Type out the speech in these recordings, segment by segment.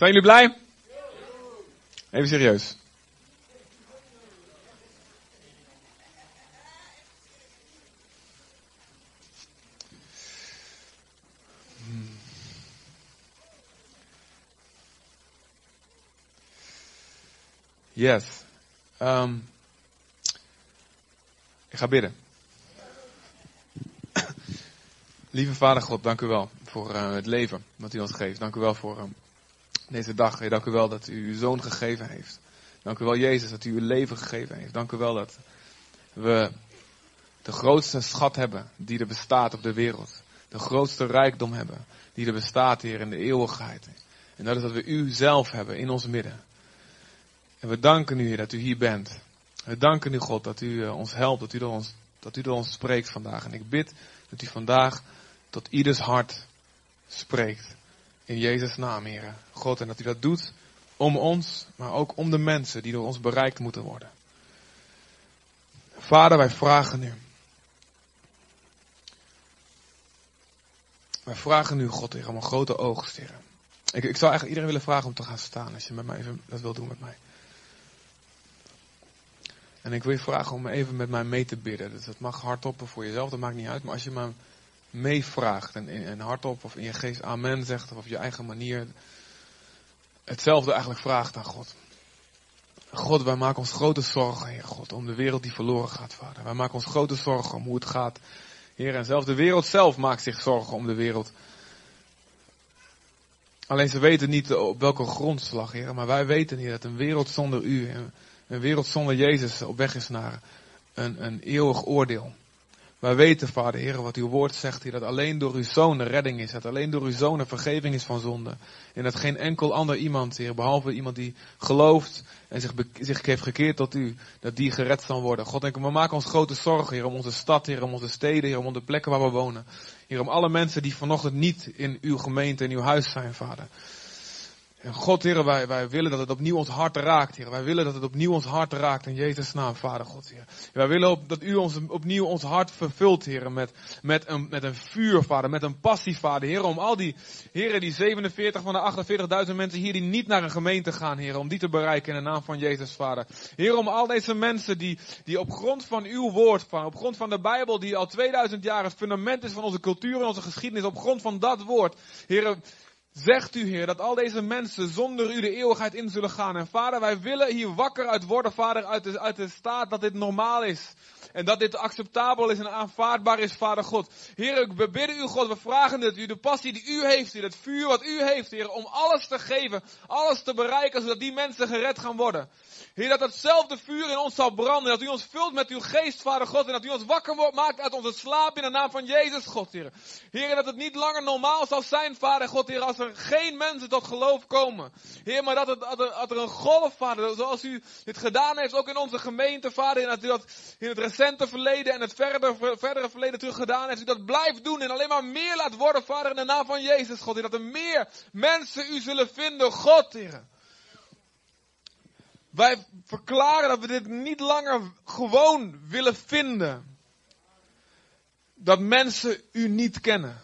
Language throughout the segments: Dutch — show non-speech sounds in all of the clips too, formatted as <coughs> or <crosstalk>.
Zijn jullie blij? Even serieus. Yes. Um, ik ga bidden. <coughs> Lieve Vader God, dank u wel voor uh, het leven wat u ons geeft. Dank u wel voor uh, deze dag. Heer, dank u wel dat u uw zoon gegeven heeft. Dank u wel, Jezus, dat u uw leven gegeven heeft. Dank u wel dat we de grootste schat hebben die er bestaat op de wereld. De grootste rijkdom hebben die er bestaat, Heer, in de eeuwigheid. En dat is dat we u zelf hebben in ons midden. En we danken u, Heer, dat u hier bent. We danken u, God, dat u uh, ons helpt, dat u, door ons, dat u door ons spreekt vandaag. En ik bid dat u vandaag tot ieders hart spreekt. In Jezus' naam, Heer. God, en dat u dat doet om ons, maar ook om de mensen die door ons bereikt moeten worden. Vader, wij vragen u. Wij vragen u, God, Heer, om een grote oogst, Heer. Ik, ik zou eigenlijk iedereen willen vragen om te gaan staan, als je met mij even dat wil doen met mij. En ik wil je vragen om even met mij mee te bidden. Dus dat mag hardop voor jezelf, dat maakt niet uit. Maar als je maar meevraagt en, en hardop of in je geest amen zegt of op je eigen manier hetzelfde eigenlijk vraagt aan God. God, wij maken ons grote zorgen, Heer God, om de wereld die verloren gaat, Vader. Wij maken ons grote zorgen om hoe het gaat, Heer. En zelfs de wereld zelf maakt zich zorgen om de wereld. Alleen ze weten niet op welke grondslag, Heer. Maar wij weten, Heer, dat een wereld zonder U, een wereld zonder Jezus op weg is naar een, een eeuwig oordeel. Wij weten, Vader Heer, wat uw woord zegt hier, dat alleen door uw zoon de redding is. Dat alleen door uw zoon de vergeving is van zonde. En dat geen enkel ander iemand, Heer, behalve iemand die gelooft en zich, zich heeft gekeerd tot u, dat die gered zal worden. God, denk, we maken ons grote zorgen, Heer, om onze stad, Heer, om onze steden, Heer, om de plekken waar we wonen. Heer, om alle mensen die vanochtend niet in uw gemeente, in uw huis zijn, Vader. En God, Heer, wij, wij willen dat het opnieuw ons hart raakt, Heer. Wij willen dat het opnieuw ons hart raakt in Jezus' naam, Vader God, Heer. Wij willen op, dat U ons opnieuw ons hart vervult, Heer, met, met, een, met een vuur, Vader, met een passie, Vader, Heer. Om al die, Heer, die 47 van de 48.000 mensen hier die niet naar een gemeente gaan, Heer, om die te bereiken in de naam van Jezus, Vader. Heer, om al deze mensen die, die op grond van Uw woord, Vader, op grond van de Bijbel, die al 2000 jaar het fundament is van onze cultuur en onze geschiedenis, op grond van dat woord, Heer, Zegt u, Heer, dat al deze mensen zonder u de eeuwigheid in zullen gaan. En vader, wij willen hier wakker uit worden, vader, uit de, uit de staat dat dit normaal is. En dat dit acceptabel is en aanvaardbaar is, vader God. Heer, we bidden u, God, we vragen dat u de passie die u heeft, het vuur wat u heeft, Heer, om alles te geven, alles te bereiken, zodat die mensen gered gaan worden. Heer, dat hetzelfde vuur in ons zal branden. Dat u ons vult met uw geest, Vader God. En dat u ons wakker maakt uit onze slaap in de naam van Jezus, God, Heer. Heer, dat het niet langer normaal zal zijn, Vader God, Heer, als er geen mensen tot geloof komen. Heer, maar dat, het, dat, er, dat er een golf, Vader, zoals u dit gedaan heeft, ook in onze gemeente, Vader. En dat u dat in het recente verleden en het verdere, verdere verleden terug gedaan heeft. U dat blijft doen en alleen maar meer laat worden, Vader, in de naam van Jezus, God. Heer, dat er meer mensen u zullen vinden, God, Heer. Wij verklaren dat we dit niet langer gewoon willen vinden. Dat mensen u niet kennen.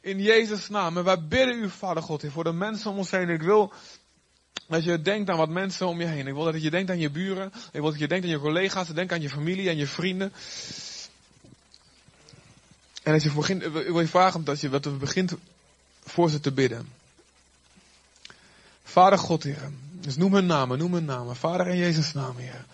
In Jezus' naam. En wij bidden u, Vader God, voor de mensen om ons heen. Ik wil dat je denkt aan wat mensen om je heen. Ik wil dat je denkt aan je buren. Ik wil dat je denkt aan je collega's. Denk aan je familie en je vrienden. En als je begint, ik wil je vragen dat je, dat we begint voor ze te bidden. Vader God, Heer. Dus noem hun namen, noem hun namen. Vader in Jezus' naam, Heer.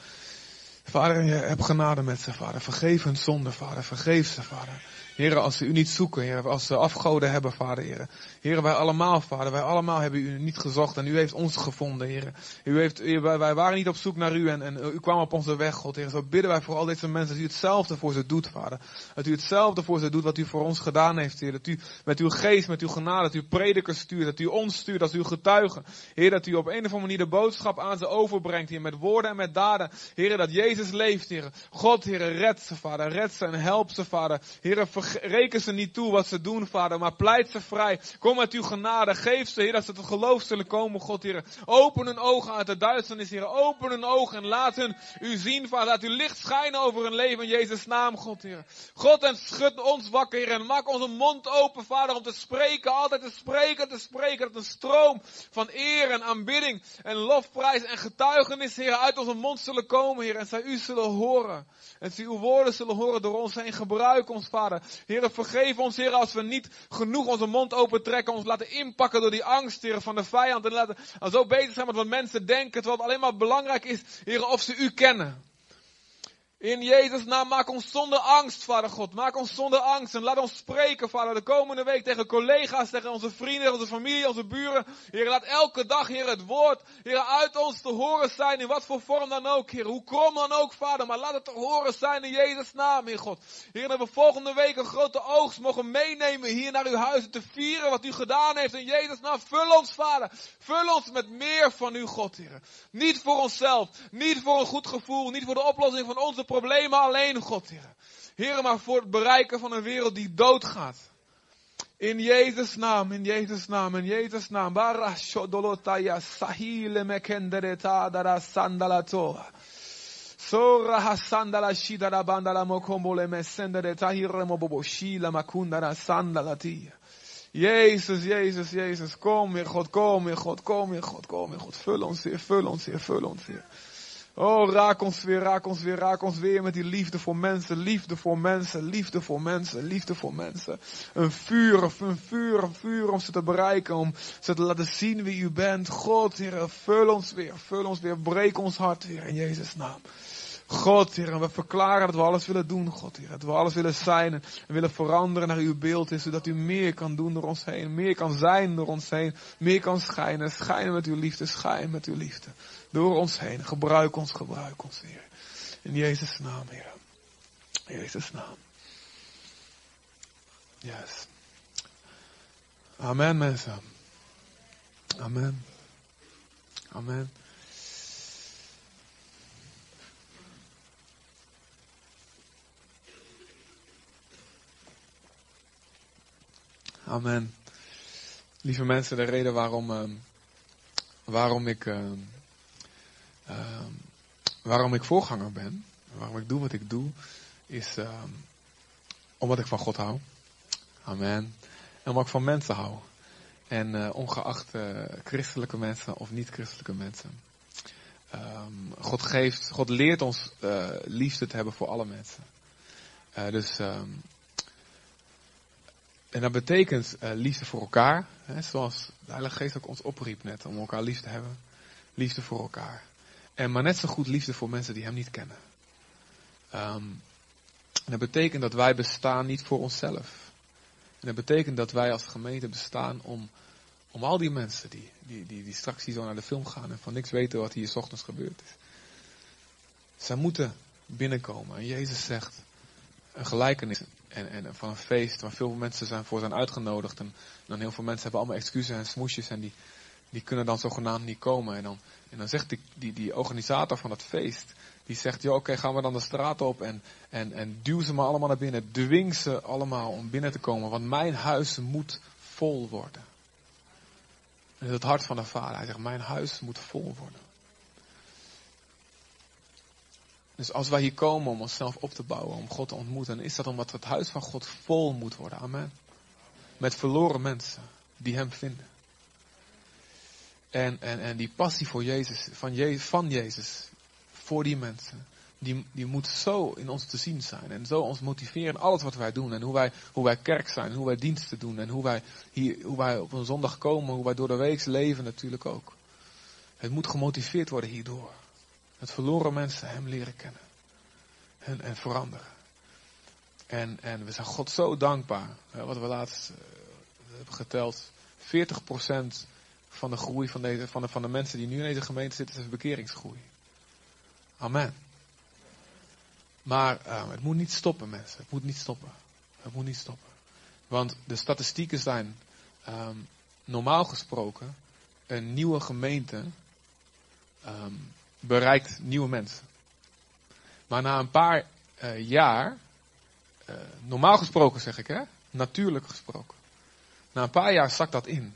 Vader, je hebt genade met ze, Vader. Vergeef hun zonde, Vader. Vergeef ze, Vader. Heren, als ze u niet zoeken, Heer, als ze afgoden hebben, Vader, Heer. Heren, wij allemaal, Vader, wij allemaal hebben u niet gezocht en u heeft ons gevonden, Heer. U heeft, wij, waren niet op zoek naar u en, en u kwam op onze weg, God, Heer. Zo bidden wij voor al deze mensen dat u hetzelfde voor ze doet, Vader. Dat u hetzelfde voor ze doet wat u voor ons gedaan heeft, Heer. Dat u met uw geest, met uw genade, dat u predikers stuurt, dat u ons stuurt als uw getuigen. Heer, dat u op een of andere manier de boodschap aan ze overbrengt, Heer, met woorden en met daden. Heer, dat Jezus leeft, Heer. God, Heer, red ze, Vader. Red ze en help ze, Vader. Heer, reken ze niet toe wat ze doen, Vader, maar pleit ze vrij. Kom met uw genade. Geef ze, Heer, dat ze tot geloof zullen komen, God, Heer. Open hun ogen uit de duisternis, Heer. Open hun ogen en laat hun u zien, Vader. Laat uw licht schijnen over hun leven in Jezus' naam, God, Heer. God, en schud ons wakker, Heer. En maak onze mond open, Vader, om te spreken. Altijd te spreken, te spreken. Dat een stroom van eer en aanbidding en lofprijs en getuigenis, Heer, uit onze mond zullen komen, Heer. En zij u zullen horen. En zij uw woorden zullen horen door ons heen. Gebruik ons, Vader. Heer, vergeef ons, Heer, als we niet genoeg onze mond open trekken. Ons laten inpakken door die angst, Heer, van de vijand. En laten zo bezig zijn met wat mensen denken. Terwijl het alleen maar belangrijk is, Heer, of ze u kennen. In Jezus' naam, maak ons zonder angst, Vader God. Maak ons zonder angst. En laat ons spreken, Vader, de komende week tegen collega's, tegen onze vrienden, onze familie, onze buren. Heer, laat elke dag, Heer, het woord, Heer, uit ons te horen zijn, in wat voor vorm dan ook, Heer. Hoe krom dan ook, Vader, maar laat het te horen zijn in Jezus' naam, Heer God. Heer, dat we volgende week een grote oogst mogen meenemen hier naar uw huizen te vieren wat u gedaan heeft in Jezus' naam. Vul ons, Vader. Vul ons met meer van uw God, Heer. Niet voor onszelf, niet voor een goed gevoel, niet voor de oplossing van onze problemen alleen, God, Heer. Heer, maar voor het bereiken van een wereld die doodgaat. In Jezus' naam, in Jezus' naam, in Jezus' naam. Barashodolotaya sahile mekendereta dara sandalatoa. Sora hasandala shidara bandala mokombole mesendere tahire moboboshila makundara sandalatia. Jezus, Jezus, Jezus, kom weer God, kom weer God, kom weer God, kom weer God. Vul ons weer, vul ons weer, vul ons weer. Oh, raak ons weer, raak ons weer, raak ons weer met die liefde voor mensen, liefde voor mensen, liefde voor mensen, liefde voor mensen. Een vuur, een vuur, een vuur om ze te bereiken, om ze te laten zien wie u bent. God, Heer, vul ons weer, vul ons weer, breek ons hart weer in Jezus' naam. God, Heer, we verklaren dat we alles willen doen, God, Heer. Dat we alles willen zijn en willen veranderen naar uw beeld, zodat u meer kan doen door ons heen, meer kan zijn door ons heen, meer kan schijnen. Schijnen met uw liefde, schijnen met uw liefde. Door ons heen. Gebruik ons, gebruik ons, Heer. In Jezus' naam, Heer. In Jezus' naam. Yes. Amen, mensen. Amen. Amen. Amen. Lieve mensen, de reden waarom, uh, waarom ik, uh, uh, waarom ik voorganger ben, waarom ik doe wat ik doe, is ehm, omdat ik van God hou. Amen. En omdat ik van mensen hou. En uh, ongeacht uh, christelijke mensen of niet-christelijke mensen. Um, God geeft, God leert ons uh, liefde te hebben voor alle mensen. dus en dat betekent liefde voor elkaar. Hè, zoals de Heilige Geest ook ons opriep net. Om elkaar lief te hebben. Liefde voor elkaar. En maar net zo goed liefde voor mensen die hem niet kennen. Um, en dat betekent dat wij bestaan niet voor onszelf. En dat betekent dat wij als gemeente bestaan om, om al die mensen die, die, die, die straks hier zo naar de film gaan en van niks weten wat hier s ochtends gebeurd is. Zij moeten binnenkomen. En Jezus zegt een gelijkenis en, en van een feest waar veel mensen zijn voor zijn uitgenodigd. En dan heel veel mensen hebben allemaal excuses en smoesjes en die, die kunnen dan zogenaamd niet komen. En dan, en dan zegt die, die, die organisator van het feest, die zegt, joh, oké, gaan we dan de straat op en, en, en duw ze maar allemaal naar binnen. Dwing ze allemaal om binnen te komen, want mijn huis moet vol worden. En is het hart van de vader. Hij zegt, mijn huis moet vol worden. Dus als wij hier komen om onszelf op te bouwen, om God te ontmoeten, dan is dat omdat het huis van God vol moet worden. Amen. Met verloren mensen die Hem vinden. En, en, en die passie voor Jezus, van, Jezus, van Jezus, voor die mensen, die, die moet zo in ons te zien zijn. En zo ons motiveren in alles wat wij doen. En hoe wij, hoe wij kerk zijn, hoe wij diensten doen. En hoe wij, hier, hoe wij op een zondag komen, hoe wij door de week leven natuurlijk ook. Het moet gemotiveerd worden hierdoor. Dat verloren mensen hem leren kennen. En, en veranderen. En, en we zijn God zo dankbaar. Wat we laatst uh, hebben geteld. 40% van de groei van, deze, van, de, van de mensen die nu in deze gemeente zitten is bekeringsgroei. Amen. Maar uh, het moet niet stoppen mensen. Het moet niet stoppen. Het moet niet stoppen. Want de statistieken zijn um, normaal gesproken een nieuwe gemeente um, bereikt nieuwe mensen. Maar na een paar uh, jaar, uh, normaal gesproken zeg ik hè, natuurlijk gesproken. Na een paar jaar zakt dat in.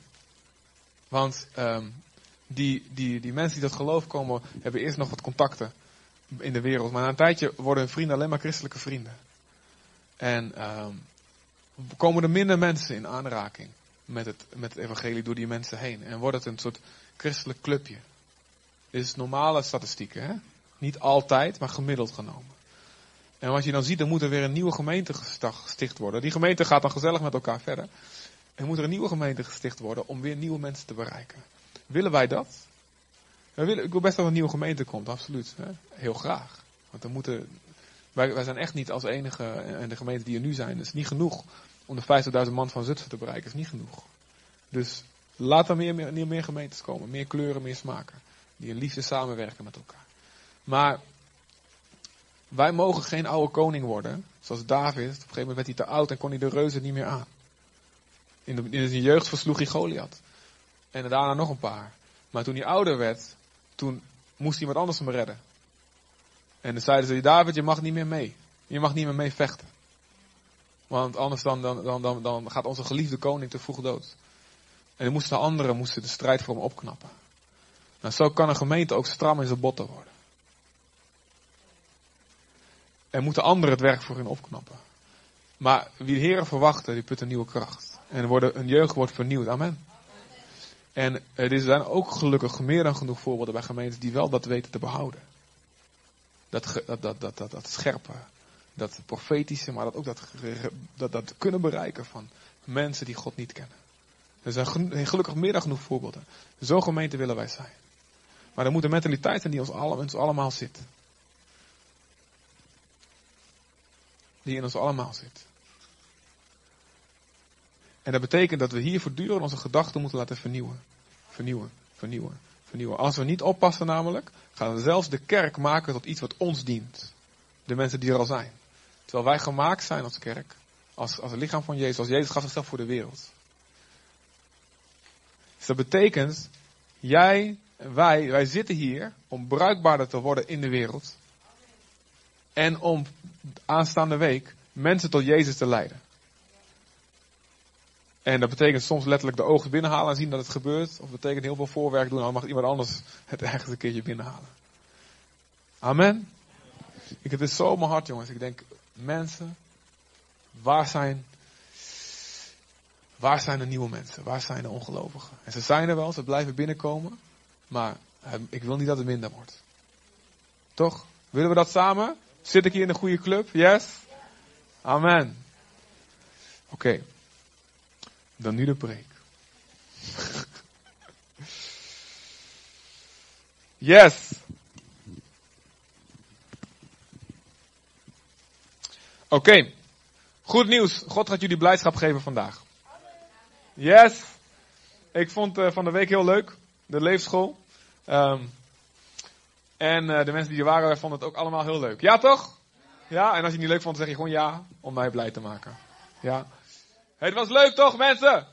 Want um, die, die, die mensen die dat geloof komen, hebben eerst nog wat contacten in de wereld. Maar na een tijdje worden hun vrienden alleen maar christelijke vrienden. En um, komen er minder mensen in aanraking met het, met het evangelie door die mensen heen. En wordt het een soort christelijk clubje. Dit is normale statistieken, hè? Niet altijd, maar gemiddeld genomen. En wat je dan ziet, dan moet er weer een nieuwe gemeente gesticht worden. Die gemeente gaat dan gezellig met elkaar verder. En moet er een nieuwe gemeente gesticht worden om weer nieuwe mensen te bereiken. Willen wij dat? Wij willen, ik wil best dat er een nieuwe gemeente komt, absoluut. Hè? Heel graag. Want dan moeten, wij, zijn echt niet als enige, en de gemeenten die er nu zijn, is niet genoeg om de 50.000 man van Zutphen te bereiken. is niet genoeg. Dus laat er meer, meer, meer gemeentes komen. Meer kleuren, meer smaken. Die in liefde samenwerken met elkaar. Maar wij mogen geen oude koning worden. Zoals David. Op een gegeven moment werd hij te oud en kon hij de reuzen niet meer aan. In, de, in zijn jeugd versloeg hij Goliath. En daarna nog een paar. Maar toen hij ouder werd, toen moest iemand anders hem redden. En dan zeiden ze, David, je mag niet meer mee. Je mag niet meer mee vechten. Want anders dan, dan, dan, dan, gaat onze geliefde koning te vroeg dood. En dan moesten de anderen moesten de strijd voor hem opknappen. Nou, zo kan een gemeente ook stram in zijn botten worden. En moeten anderen het werk voor hen opknappen. Maar wie de Heer verwachten, die put een nieuwe kracht. En worden, een jeugd wordt vernieuwd. Amen. En er zijn ook gelukkig meer dan genoeg voorbeelden bij gemeentes die wel dat weten te behouden. Dat, dat, dat, dat, dat, dat scherpe, dat profetische, maar dat ook dat, dat, dat kunnen bereiken van mensen die God niet kennen. Er zijn gelukkig meer dan genoeg voorbeelden. Zo'n gemeente willen wij zijn. Maar er moet een mentaliteit zijn die ons, alle, ons allemaal zit. Die in ons allemaal zit. En dat betekent dat we hier voortdurend onze gedachten moeten laten vernieuwen. Vernieuwen, vernieuwen, vernieuwen. Als we niet oppassen namelijk, gaan we zelfs de kerk maken tot iets wat ons dient. De mensen die er al zijn. Terwijl wij gemaakt zijn als kerk. Als, als het lichaam van Jezus. Als Jezus gaf zichzelf voor de wereld. Dus dat betekent, jij en wij, wij zitten hier om bruikbaarder te worden in de wereld. En om aanstaande week mensen tot Jezus te leiden. En dat betekent soms letterlijk de ogen binnenhalen en zien dat het gebeurt. Of betekent heel veel voorwerk doen, dan mag iemand anders het ergens een keertje binnenhalen. Amen. Ik heb het zo op mijn hart, jongens. Ik denk, mensen, waar zijn, waar zijn de nieuwe mensen? Waar zijn de ongelovigen? En ze zijn er wel, ze blijven binnenkomen. Maar ik wil niet dat het minder wordt. Toch? Willen we dat samen? Zit ik hier in een goede club? Yes? Amen. Oké. Dan nu de preek. yes. Oké. Goed nieuws. God gaat jullie blijdschap geven vandaag. Yes. Ik vond uh, van de week heel leuk. De leefschool. Um, en uh, de mensen die er waren vonden het ook allemaal heel leuk. Ja toch? Ja, en als je het niet leuk vond, zeg je gewoon ja. Om mij blij te maken. Ja. Het was leuk toch mensen?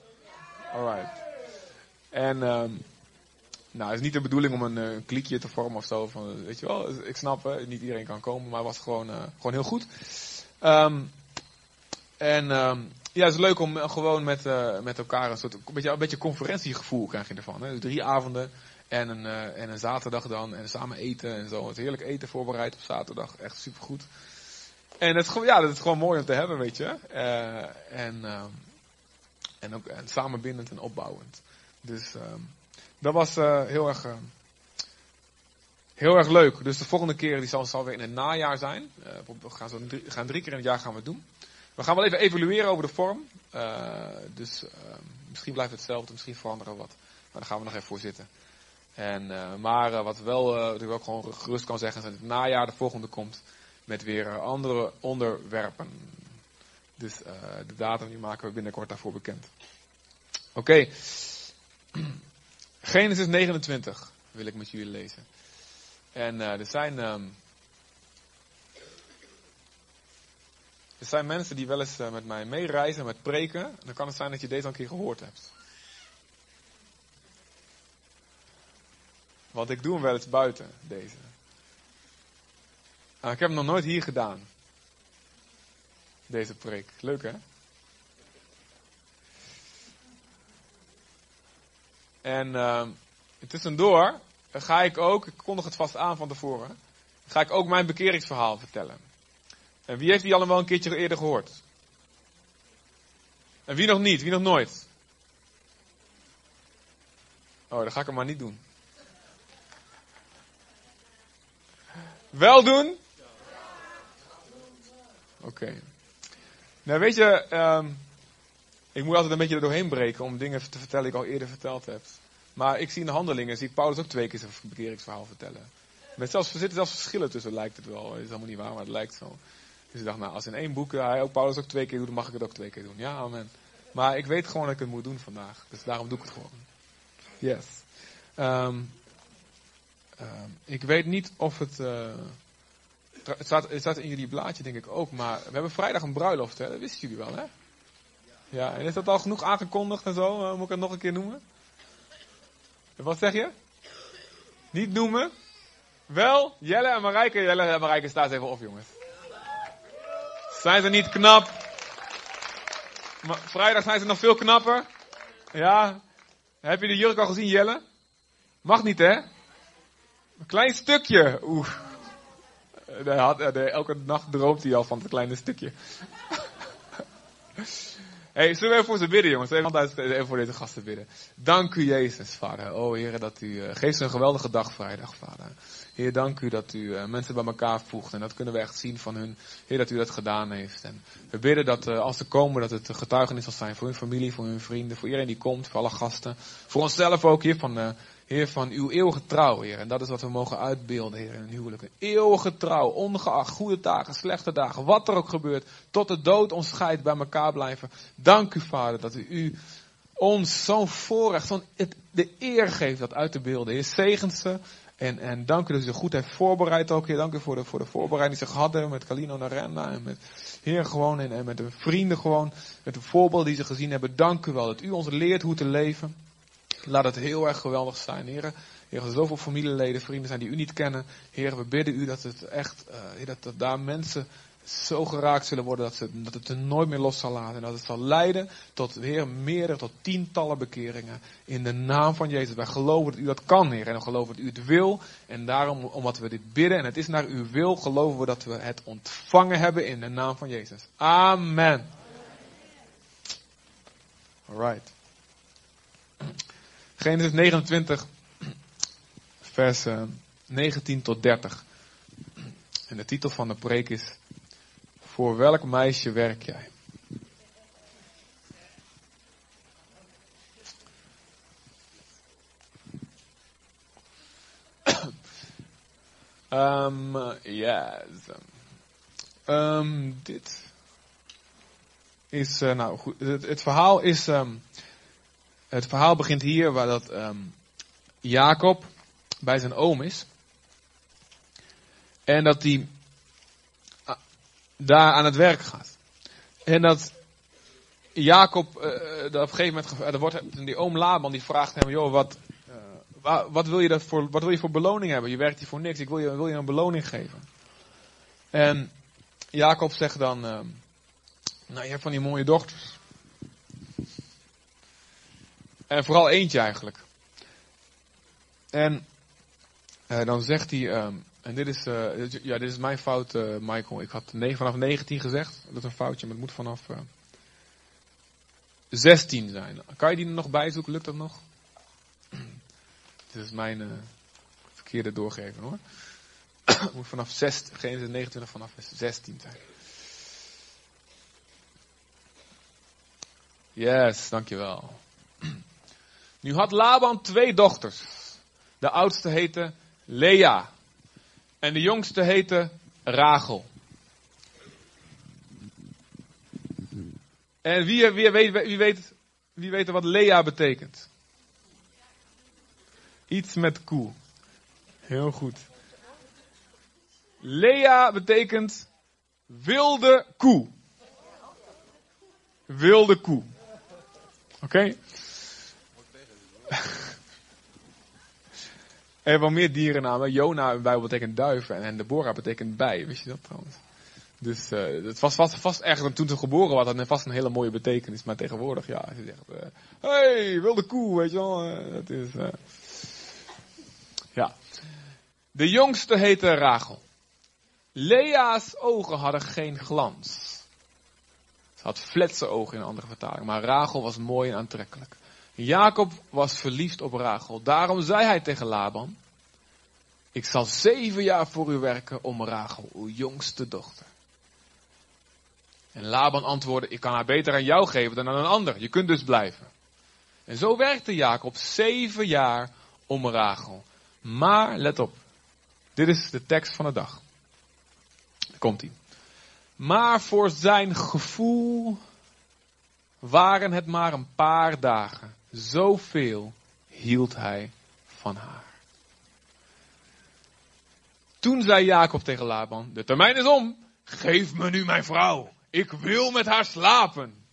Alright. En um, nou, het is niet de bedoeling om een, uh, kliekje te vormen of zo. Van, weet je wel, ik snap, niet iedereen kan komen, maar het was gewoon, uh, gewoon heel goed. Um, en um, ja, het is leuk om gewoon met, met elkaar een soort, een beetje, een beetje conferentiegevoel krijg je ervan. Hè? Dus drie avonden en een, en een zaterdag dan en samen eten en zo. Het heerlijk eten voorbereid op zaterdag, echt supergoed. En het, ja, dat is gewoon mooi om te hebben, weet je. Uh, en, uh, en ook en samenbindend en opbouwend. Dus uh, dat was heel erg heel erg leuk. Dus de volgende keer die zal, zal weer in het najaar zijn. we gaan, zo drie, gaan drie keer in het jaar gaan we doen. We gaan wel even evalueren over de vorm. dus misschien blijft het hetzelfde, misschien veranderen we wat. Maar daar gaan we nog even voor zitten. En, maar wat wel, wat ik ook gewoon gerust kan zeggen, is dat het najaar de volgende komt met weer andere onderwerpen. Dus uh, de datum die maken we binnenkort daarvoor bekend. Oké. <clears throat> Genesis 29 wil ik met jullie lezen. En uh, er zijn. Um, er zijn mensen die wel eens met mij meereizen met preken. En dan kan het zijn dat je deze al een keer gehoord hebt. Want ik doe hem wel eens buiten, deze. Ah, ik heb hem nog nooit hier gedaan. Deze preek. Leuk hè? En uh, tussendoor ga ik ook, ik kondig het vast aan van tevoren, ga ik ook mijn bekeringsverhaal vertellen. En wie heeft die allemaal een keertje eerder gehoord? En wie nog niet? Wie nog nooit? Oh, dan ga ik hem maar niet doen. Wel doen? Oké. Nou, weet je, um, ik moet altijd een beetje er doorheen breken om dingen te vertellen die ik al eerder verteld heb. Maar ik zie in de handelingen, zie ik Paulus ook twee keer zijn bekeringsverhaal vertellen. Met zelfs, er zitten zelfs verschillen tussen, lijkt het wel. Is helemaal niet waar, maar het lijkt zo. Dus ik dacht, nou, als in één boek hij ook Paulus ook twee keer doet, dan mag ik het ook twee keer doen. Ja, amen. Maar ik weet gewoon dat ik het moet doen vandaag. Dus daarom doe ik het gewoon. Yes. Um, um, ik weet niet of het... Uh, het staat, het staat in jullie blaadje denk ik ook, maar we hebben vrijdag een bruiloft, hè? Dat wisten jullie wel, hè? Ja, en is dat al genoeg aangekondigd en zo? Uh, moet ik het nog een keer noemen? Wat zeg je? Niet noemen? Wel, Jelle en Marijke. Jelle en Marijke, staat even op, jongens. Zijn ze niet knap? Maar vrijdag zijn ze nog veel knapper. Ja. Heb je de jurk al gezien, Jelle? Mag niet, hè? Een klein stukje. Oeh. Had, elke nacht droomt hij al van het kleine stukje. <laughs> Hey, zullen we even voor ze bidden, jongens? Even voor deze gasten bidden. Dank u, Jezus, Vader. Oh, Heer, dat u uh, geeft ze een geweldige dag vrijdag, Vader. Heer, dank u dat u mensen bij elkaar voegt. En dat kunnen we echt zien van hun. Heer, dat u dat gedaan heeft. En we bidden dat als ze komen, dat het getuigenis zal zijn voor hun familie, voor hun vrienden, voor iedereen die komt, voor alle gasten. Voor onszelf ook, Heer, van Heer, van uw eeuwige trouw, Heer. En dat is wat we mogen uitbeelden, Heer, in een huwelijk. Een eeuwige trouw, ongeacht goede dagen, slechte dagen, wat er ook gebeurt, tot de dood ons scheidt bij elkaar blijven. Dank u, Vader, dat u ons zo'n voorrecht, zo'n de eer geeft dat uit te beelden. Heer, zegent ze. En, en dank u dat u ze goed heeft voorbereid ook, Heer. Dank u voor de, voor de voorbereiding die ze gehad hebben met Calino Narenda en met Heer gewoon en, en met de vrienden gewoon. Met de voorbeelden die ze gezien hebben. Dank u wel dat u ons leert hoe te leven. Laat het heel erg geweldig zijn, heren. Heer, er zoveel familieleden, vrienden zijn die u niet kennen. Heer, we bidden u dat het echt, uh, dat, daar mensen zo geraakt zullen worden dat, ze, dat het er nooit meer los zal laten. En dat het zal leiden tot weer meerdere, tot tientallen bekeringen. In de naam van Jezus. Wij geloven dat u dat kan, Heer. En we geloven dat u het wil. En daarom, omdat we dit bidden en het is naar uw wil, geloven we dat we het ontvangen hebben in de naam van Jezus. Amen. Alright. Genesis 29, vers 19 tot 30. En de titel van de preek is: Voor welk meisje werk jij? Um, yes. Um, dit is, uh, nou goed, het, het verhaal is, um, het verhaal begint hier waar dat um, Jacob bij zijn oom is. En dat hij ah, daar aan het werk gaat. En dat Jacob, uh, op een gegeven moment, wordt, die oom Laban die vraagt hem, joh, wat, uh, wat, wil je dat voor, wat wil je voor beloning hebben? Je werkt hier voor niks, ik wil je, wil je een beloning geven. En Jacob zegt dan, uh, nou je hebt van die mooie dochters. En vooral eentje eigenlijk. En uh, dan zegt hij, um, en dit is, uh, ja, dit is mijn fout, uh, Michael. Ik had 9, vanaf 19 gezegd. Dat is een foutje, maar het moet vanaf 16 zijn. Kan je die nog bijzoeken? Lukt dat nog? <clears throat> dit is mijn verkeerde doorgeven hoor. <clears throat> het moet vanaf 6, geen 29 vanaf 16 zijn. Yes, dankjewel. Nu had Laban twee dochters. De oudste heette Lea. En de jongste heette Rachel. En wie, wie, wie, weet, wie weet wat Lea betekent? Iets met koe. Heel goed. Lea betekent wilde koe. Wilde koe. Oké? <laughs> Er wel meer dierennamen. Jona in Bijbel betekent duiven en Deborah betekent bij. Wist je dat trouwens? Dus uh, het was vast, vast toen ze geboren was, had het vast een hele mooie betekenis. Maar tegenwoordig, ja, je zegt, uh, hey, wilde koe, weet je wel. Uh, is, ja. De jongste heette Rachel. Lea's ogen hadden geen glans. Ze had fletse ogen in andere vertaling, maar Rachel was mooi en aantrekkelijk. Jacob was verliefd op Rachel. Daarom zei hij tegen Laban, ik zal zeven jaar voor u werken om Rachel, uw jongste dochter. En Laban antwoordde, ik kan haar beter aan jou geven dan aan een ander. Je kunt dus blijven. En zo werkte Jacob zeven jaar om Rachel. Maar, let op. Dit is de tekst van de dag. komt ie. Maar voor zijn gevoel waren het maar een paar dagen. Zoveel hield hij van haar. Toen zei Jacob tegen Laban, de termijn is om, geef me nu mijn vrouw. Ik wil met haar slapen.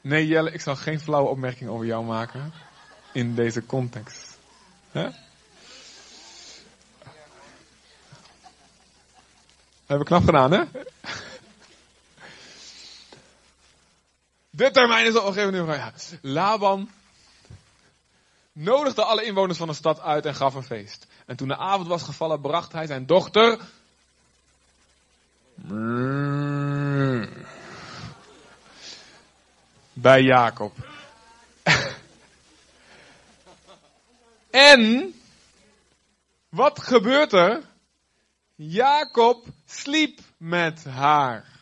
Nee Jelle, ik zal geen flauwe opmerking over jou maken in deze context. He? Hebben we knap gedaan, hè? De termijn is al gegeven. Ja. Laban nodigde alle inwoners van de stad uit en gaf een feest. En toen de avond was gevallen, bracht hij zijn dochter. Bij Jacob. <laughs> en wat gebeurt er? Jacob sliep met haar.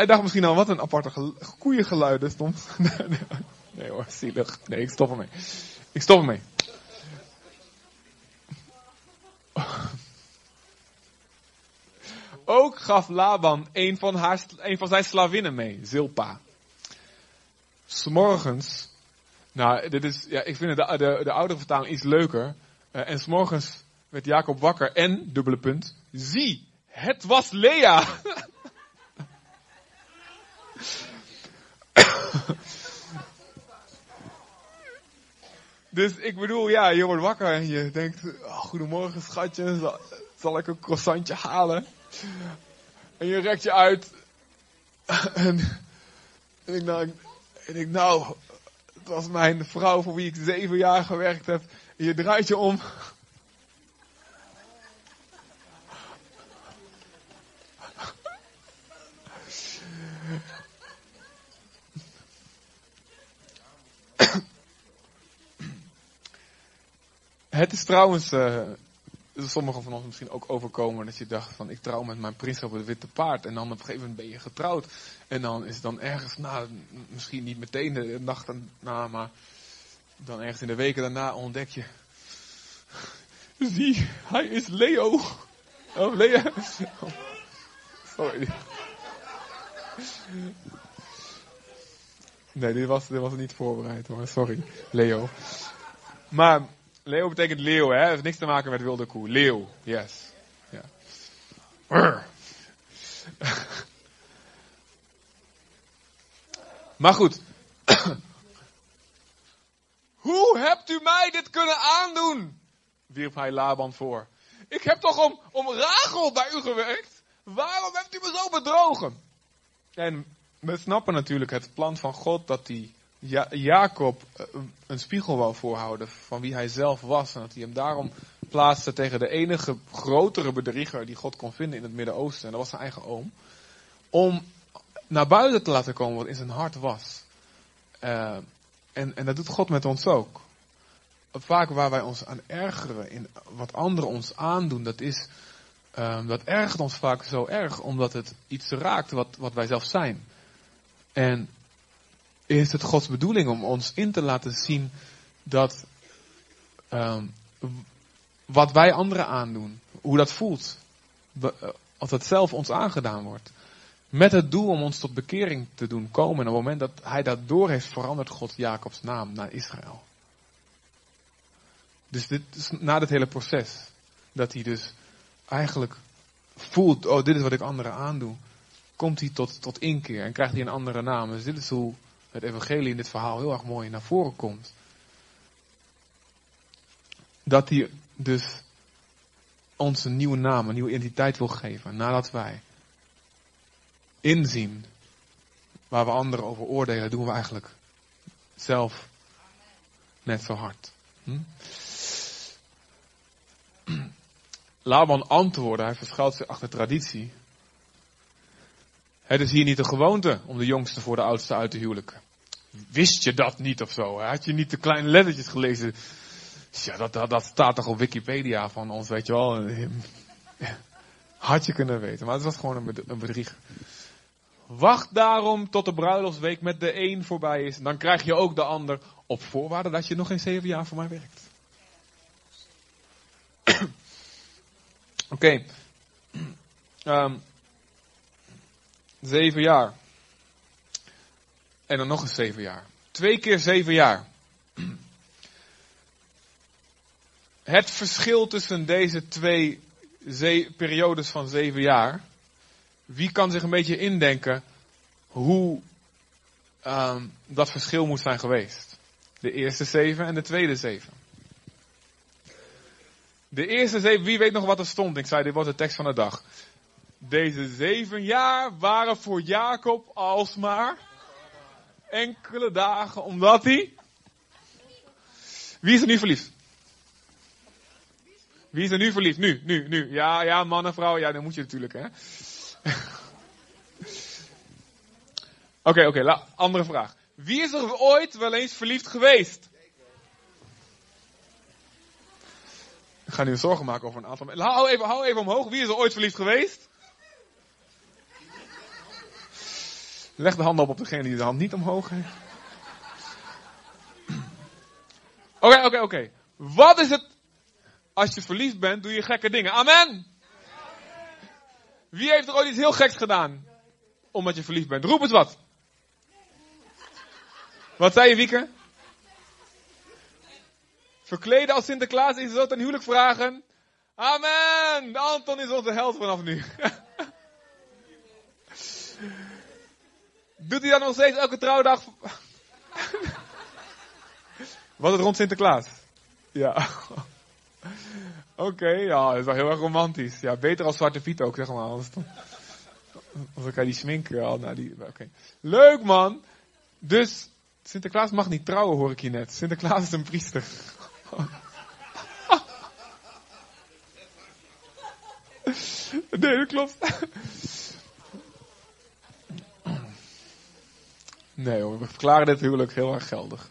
Hij, dacht misschien al, wat een aparte koeiengeluiden stond. <laughs> nee hoor, zielig. Nee, ik stop ermee. Ik stop ermee. <laughs> Ook gaf Laban een van, haar, een van zijn slavinnen mee, Zilpa. S'morgens nou, dit is, ja, ik vind de, de, de oudere vertaling iets leuker. Uh, en s'morgens werd Jacob wakker en, dubbele punt, zie, het was Lea. <laughs> <coughs> dus ik bedoel, ja, je wordt wakker en je denkt, oh, goedemorgen schatje, zal, ik een croissantje halen? En je rekt je uit. <coughs> en, en ik denk, en ik nou, het was mijn vrouw voor wie ik zeven jaar gewerkt heb. En je draait je om. <clears throat> Het is trouwens, uh, sommigen van ons misschien ook overkomen dat je dacht van ik trouw met mijn prins op het witte paard en dan op een gegeven moment ben je getrouwd en dan is het dan ergens na, misschien niet meteen de nacht daarna, maar dan ergens in de weken daarna ontdek je, <laughs> zie, hij is Leo. Oh, Leo. <laughs> Sorry. Nee, dit was, dit was niet voorbereid hoor, sorry, Leo. Maar Leo betekent leeuw, hè? Het heeft niks te maken met wilde koe. Leeuw, yes. Ja. maar goed. <coughs> Hoe hebt u mij dit kunnen aandoen? wierp hij Laban voor. Ik heb toch om, om Rachel bij u gewerkt? Waarom hebt u me zo bedrogen? En we snappen natuurlijk het plan van God dat hij ja, Jacob eh, een spiegel wou voorhouden van wie hij zelf was. En dat hij hem daarom plaatste tegen de enige grotere bedrieger die God kon vinden in het Midden-Oosten. En dat was zijn eigen oom. Om naar buiten te laten komen wat in zijn hart was. Uh, en, en dat doet God met ons ook. Vaak waar wij ons aan ergeren in wat anderen ons aandoen, dat is, uh, dat ergert ons vaak zo erg omdat het iets raakt wat, wat wij zelf zijn. En is het Gods bedoeling om ons in te laten zien dat um, wat wij anderen aandoen, hoe dat voelt, eh, als het zelf ons aangedaan wordt. Met het doel om ons tot bekering te doen komen. En op het moment dat hij dat door heeft, verandert God Jacobs naam naar Israël. Dus dit is na dit hele proces. Dat hij dus eigenlijk voelt, oh dit is wat ik anderen aandoe. Komt hij tot, tot inkeer en krijgt hij een andere naam. Dus dit is hoe het evangelie in dit verhaal heel erg mooi naar voren komt. Dat hij dus ons een nieuwe naam, een nieuwe identiteit wil geven. Nadat wij inzien waar we anderen over oordelen, doen we eigenlijk zelf net zo hard. Hm? Laban antwoordde, hij verschuilt zich achter traditie. Het is hier niet de gewoonte om de jongste voor de oudste uit te huwelijken. Wist je dat niet of zo? Had je niet de kleine lettertjes gelezen? Ja, dat, dat, dat staat toch op Wikipedia van ons, weet je wel. Had je kunnen weten, maar het was gewoon een bedrieg. Wacht daarom tot de bruiloftsweek met de een voorbij is. Dan krijg je ook de ander op voorwaarde dat je nog geen zeven jaar voor mij werkt. Oké. Ehm, zeven jaar. En dan nog eens zeven jaar. Twee keer zeven jaar. Het verschil tussen deze twee periodes van zeven jaar. Wie kan zich een beetje indenken hoe um, dat verschil moet zijn geweest? De eerste zeven en de tweede zeven. De eerste zeven, wie weet nog wat er stond? Ik zei, dit wordt de tekst van de dag. Deze zeven jaar waren voor Jacob alsmaar enkele dagen, omdat hij. Wie is er nu verliefd? Wie is er nu verliefd? Nu, nu, nu. Ja, ja, man en vrouw, ja, dan moet je natuurlijk, hè. <laughs> Oké, oké, okay, andere vraag. Wie is er ooit wel eens verliefd geweest? Ik ga nu zorgen maken over een aantal mensen. Hou even, hou even omhoog. Wie is er ooit verliefd geweest? Leg de handen op op degene die de hand niet omhoog heeft. Oké, oké, oké. Wat is het? Als je verliefd bent, doe je gekke dingen. Amen. Wie heeft er ooit iets heel geks gedaan? Omdat je verliefd bent. Roep het wat. Wat zei je, Wieke? Verkleden als Sinterklaas is zo ten huwelijk vragen. Amen! Anton is onze held vanaf nu. <laughs> Doet hij dan nog steeds elke trouwdag? <laughs> Was het rond Sinterklaas? Ja. <laughs> Oké, ja, dat is wel heel erg romantisch. Ja, beter als Zwarte Piet ook, zeg maar. Als, dan, als ik die sminken al naar die. Oké. Leuk man! Dus Sinterklaas mag niet trouwen, hoor ik je net. Sinterklaas is een priester. <laughs> Nee, dat klopt. Nee hoor, we verklaren dit huwelijk heel erg geldig.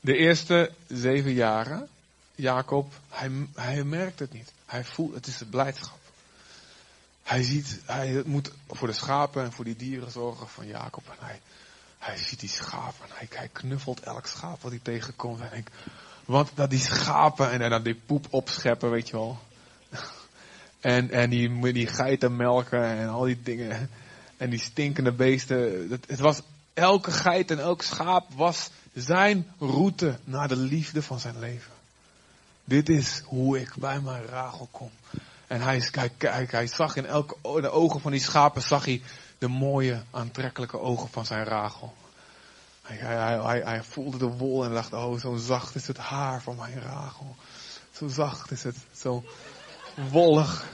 De eerste zeven jaren, Jacob, hij, hij merkt het niet. Hij voelt, het is de blijdschap. Hij ziet, hij moet voor de schapen en voor die dieren zorgen van Jacob. En hij, hij ziet die schapen en hij, hij knuffelt elk schaap wat hij tegenkomt. Want dat die schapen en, en dan die poep opscheppen, weet je wel. <laughs> En, en die, die geiten melken en al die dingen. En die stinkende beesten. Het, was, elke geit en elk schaap was zijn route naar de liefde van zijn leven. Dit is hoe ik bij mijn Rachel kom. En hij, hij, zag in elke, de ogen van die schapen zag hij de mooie, aantrekkelijke ogen van zijn Rachel. Hij, hij, voelde de wol en dacht, oh zo zacht is het haar van mijn Rachel. Zo zacht is het, zo wollig.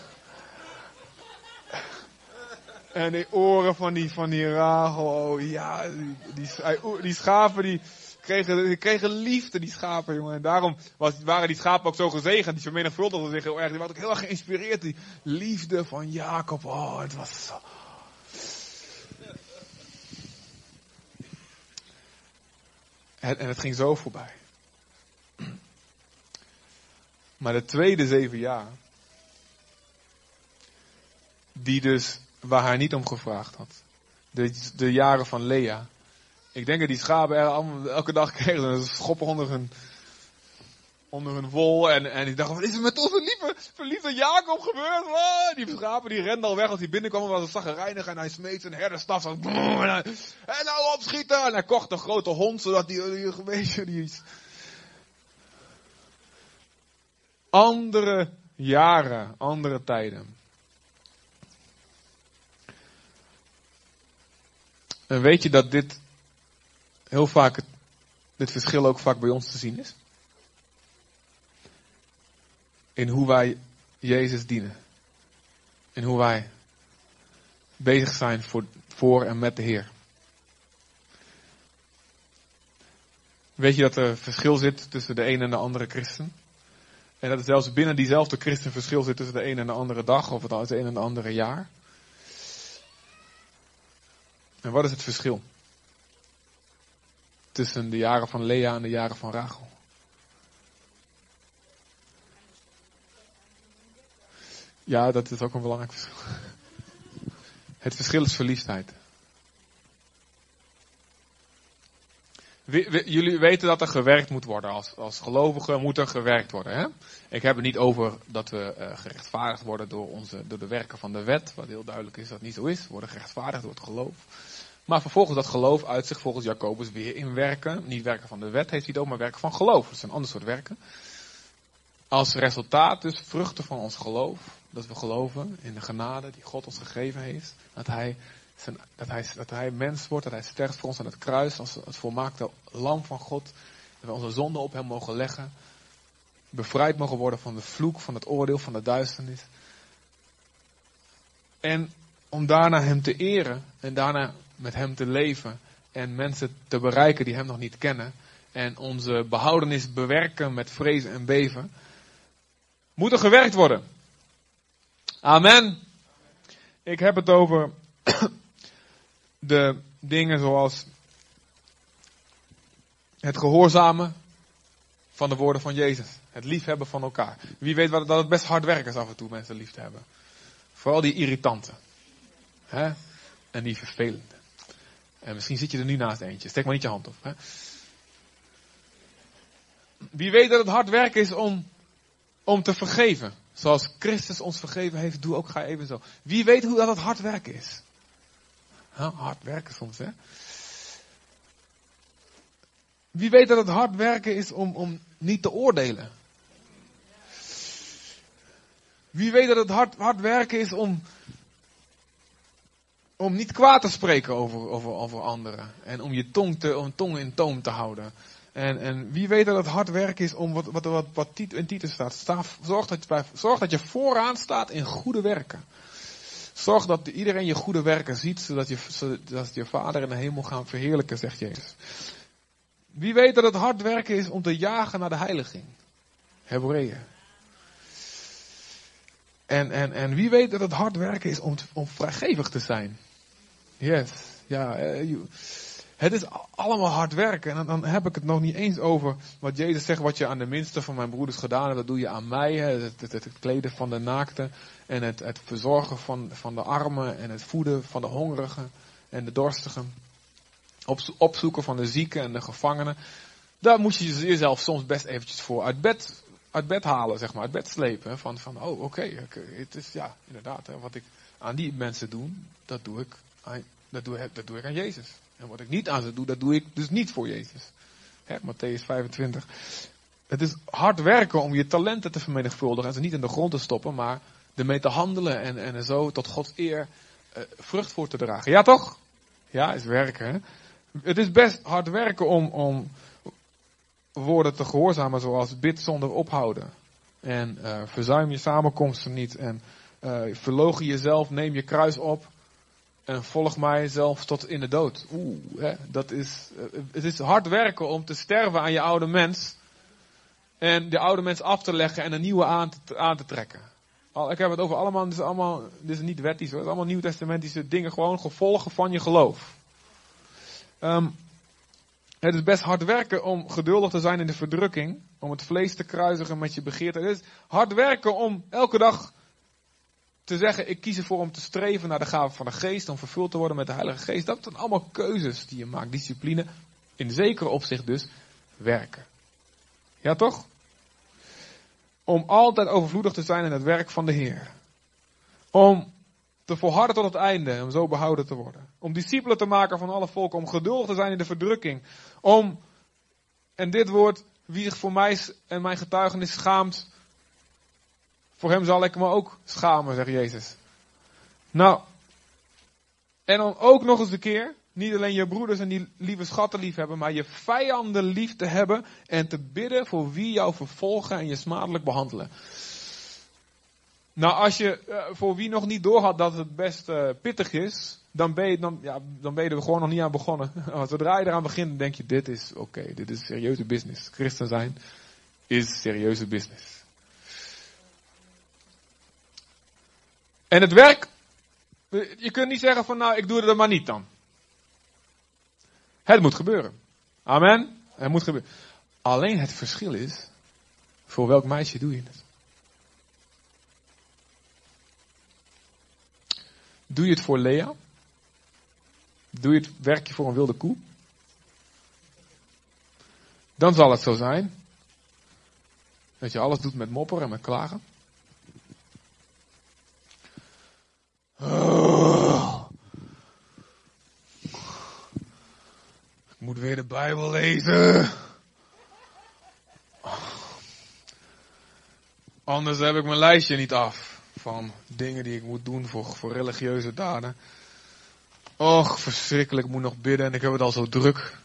En die oren van die, van die Rachel, oh ja, die, die, die schapen die kregen, die kregen liefde, die schapen, jongen. En daarom was, waren die schapen ook zo gezegend. Die vermenigvuldigden zich heel erg. Die waren ook heel erg geïnspireerd. Die liefde van Jacob, oh, het was zo. En, en het ging zo voorbij. Maar de tweede zeven jaar, die dus, waar hij niet om gevraagd had. De, de jaren van Lea. Ik denk dat die schapen er elke dag kregen een schoppen onder hun, onder hun wol. En, en ik dacht, wat is er met onze lieve, verliefde Jacob gebeurd? Oh, die schapen die renden al weg als hij binnenkwam. was een reinig en hij smeet zijn herderstaf. En, en nou opschieten. En hij kocht een grote hond, zodat die, die, die, die andere jaren, andere tijden. En weet je dat dit heel vaak, dit verschil ook vaak bij ons te zien is? In hoe wij Jezus dienen. In hoe wij bezig zijn voor, voor en met de Heer. Weet je dat er verschil zit tussen de een en de andere christen? En dat er zelfs binnen diezelfde christen verschil zit tussen de een en de andere dag of het een en de andere jaar? En wat is het verschil? Tussen de jaren van Lea en de jaren van Rachel. Ja, dat is ook een belangrijk verschil. <laughs> Het verschil is verliefdheid. jullie weten dat er gewerkt moet worden. Als, als gelovigen moet er gewerkt worden. Hè? Ik heb het niet over dat we uh, gerechtvaardigd worden door, onze, door de werken van de wet. Wat heel duidelijk is dat niet zo is. We worden gerechtvaardigd door het geloof. Maar vervolgens dat geloof uit zich volgens Jacobus weer in werken. Niet werken van de wet heeft hij ook, maar werken van geloof. Dat is een ander soort werken. Als resultaat dus vruchten van ons geloof. Dat we geloven in de genade die God ons gegeven heeft. Dat hij dat hij, dat hij mens wordt, dat hij sterft voor ons aan het kruis als het volmaakte lam van God. Dat we onze zonde op hem mogen leggen. Bevrijd mogen worden van de vloek, van het oordeel, van de duisternis. En om daarna hem te eren en daarna met hem te leven en mensen te bereiken die hem nog niet kennen. En onze behoudenis bewerken met vrezen en beven. Moet er gewerkt worden. Amen. Ik heb het over <coughs> de dingen zoals het gehoorzamen van de woorden van Jezus. Het liefhebben van elkaar. Wie weet dat het best hard werken is af en toe mensen lief te hebben. Vooral die irritanten. En die vervelende. En misschien zit je er nu naast eentje. Steek maar niet je hand op. Hè? Wie weet dat het hard werken is om, om te vergeven. Zoals Christus ons vergeven heeft, doe ook ga even zo. Wie weet hoe dat het hard werken is. Hard werken soms, hè. Wie weet dat het hard werken is om, om niet te oordelen. Wie weet dat het hard, hard werken is om, om niet kwaad te spreken over, over, over anderen. En om je tong, te, om tong in toom te houden. En, en wie weet dat het hard werken is om wat, wat, wat, wat in titel staat. zorg, dat je, zorg dat je vooraan staat in goede werken. Zorg dat iedereen je goede werken ziet, zodat je, zodat je vader in de hemel gaan verheerlijken, zegt Jezus. Wie weet dat het hard werken is om te jagen naar de heiliging? Hebreeën. En, en, en wie weet dat het hard werken is om, om vrijgevig te zijn? Yes. Ja, uh, het is allemaal hard werken. En dan, heb ik het nog niet eens over wat Jezus zegt, wat je aan de minste van mijn broeders gedaan hebt, dat doe je aan mij. Het, het, kleden van de naakten en het, het verzorgen van, van de armen en het voeden van de hongerigen en de dorstigen. Op, opzoeken van de zieken en de gevangenen. Daar moet je jezelf soms best eventjes voor uit bed, uit bed halen, zeg maar, uit bed slepen. Van, van oh oké, het is ja, inderdaad, wat ik aan die mensen doe, dat doe ik dat doe, dat doe ik aan Jezus. En wat ik niet aan ze doe, dat doe ik dus niet voor Jezus. Hè, Matthäus 25. Het is hard werken om je talenten te vermenigvuldigen en ze niet in de grond te stoppen, maar ermee te handelen en, en zo tot Gods eer uh, vrucht voor te dragen. Ja toch? Ja, is werken. Het is best hard werken om, om woorden te gehoorzamen zoals bid zonder ophouden. En uh, verzuim je samenkomsten niet. En uh, jezelf, neem je kruis op. En volg mij zelfs tot in de dood. Oeh, hè, dat is, eh, het is hard werken om te sterven aan je oude mens. En de oude mens af te leggen en een nieuwe aan te, trekken. Al, ik heb het over allemaal, dit is allemaal, dit is niet wettisch hoor, het is allemaal nieuwtestamentische dingen, gewoon gevolgen van je geloof. Um, het is best hard werken om geduldig te zijn in de verdrukking, om het vlees te kruisigen met je begeerte. Het is hard werken om elke dag te zeggen, ik kies ervoor om te streven naar de gave van de geest, om vervuld te worden met de Heilige Geest. Dat zijn allemaal keuzes die je maakt, discipline. In zekere opzicht dus werken. Ja toch? Om altijd overvloedig te zijn in het werk van de Heer. Om te volharden tot het einde, om zo behouden te worden. Om discipelen te maken van alle volken, om geduldig te zijn in de verdrukking. Om, en dit woord, wie zich voor mij en mijn getuigenis schaamt, voor hem zal ik me ook schamen, zegt Jezus. Nou, en dan ook nog eens een keer, niet alleen je broeders en die lieve schatten lief hebben, maar je vijanden lief te hebben en te bidden voor wie jou vervolgen en je smadelijk behandelen. Nou, als je uh, voor wie nog niet doorhad dat het best uh, pittig is, dan ben, je, dan, ja, dan er gewoon nog niet aan begonnen. <laughs> Zodra je eraan begint, denk je, dit is oké, dit is serieuze business. Christen zijn is serieuze business. En het werk, je kunt niet zeggen van nou, ik doe er maar niet dan. Het moet gebeuren. Amen. Het moet gebeuren. Alleen het verschil is, voor welk meisje doe je het? Doe je het voor Lea? Doe je het werkje voor een wilde koe? Dan zal het zo zijn. Dat je alles doet met mopperen en met klagen. Ik moet weer de Bijbel lezen. Anders heb ik mijn lijstje niet af van dingen die ik moet doen voor, voor religieuze daden. Och, verschrikkelijk, ik moet nog bidden en ik heb het al zo druk.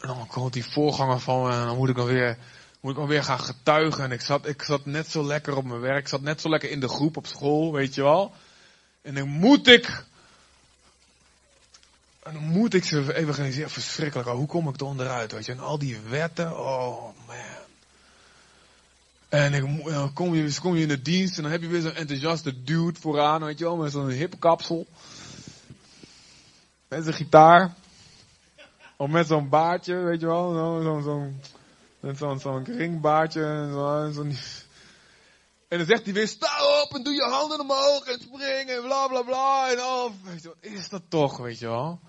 En dan komt die voorganger van me en dan moet ik nog weer, moet ik nog weer gaan getuigen. En ik zat, ik zat net zo lekker op mijn werk, ik zat net zo lekker in de groep op school, weet je wel. En dan moet ik, en dan moet ik ze evangeliseren. Verschrikkelijk, hoe kom ik er onderuit, weet je. En al die wetten, oh man. En dan kom je, kom je in de dienst en dan heb je weer zo'n enthousiaste dude vooraan, weet je wel, met zo'n hip kapsel. Met zijn gitaar. Of met zo'n baardje, weet je wel. Zo'n zo, zo, zo'n zo ringbaardje. En, zo, zo en dan zegt hij weer, sta op en doe je handen omhoog en spring en bla bla bla. En oh, weet je, wat is dat toch, weet je wel.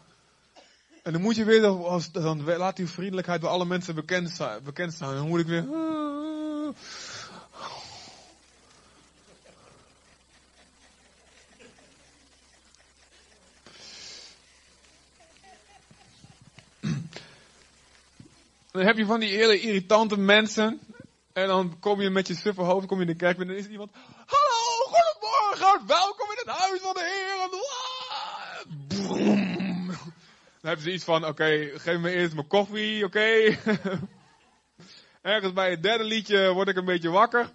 En dan moet je weer, dan laat die vriendelijkheid bij alle mensen bekend, bekend staan. En dan moet ik weer... Dan heb je van die hele irritante mensen. En dan kom je met je suffe hoofd, kom je in de kerk en dan is er iemand. Hallo, goedemorgen, welkom in het huis van de Heer. Boom. Dan hebben ze iets van, oké, geef me eerst mijn koffie, oké. <laughs> Ergens bij het derde liedje word ik een beetje wakker.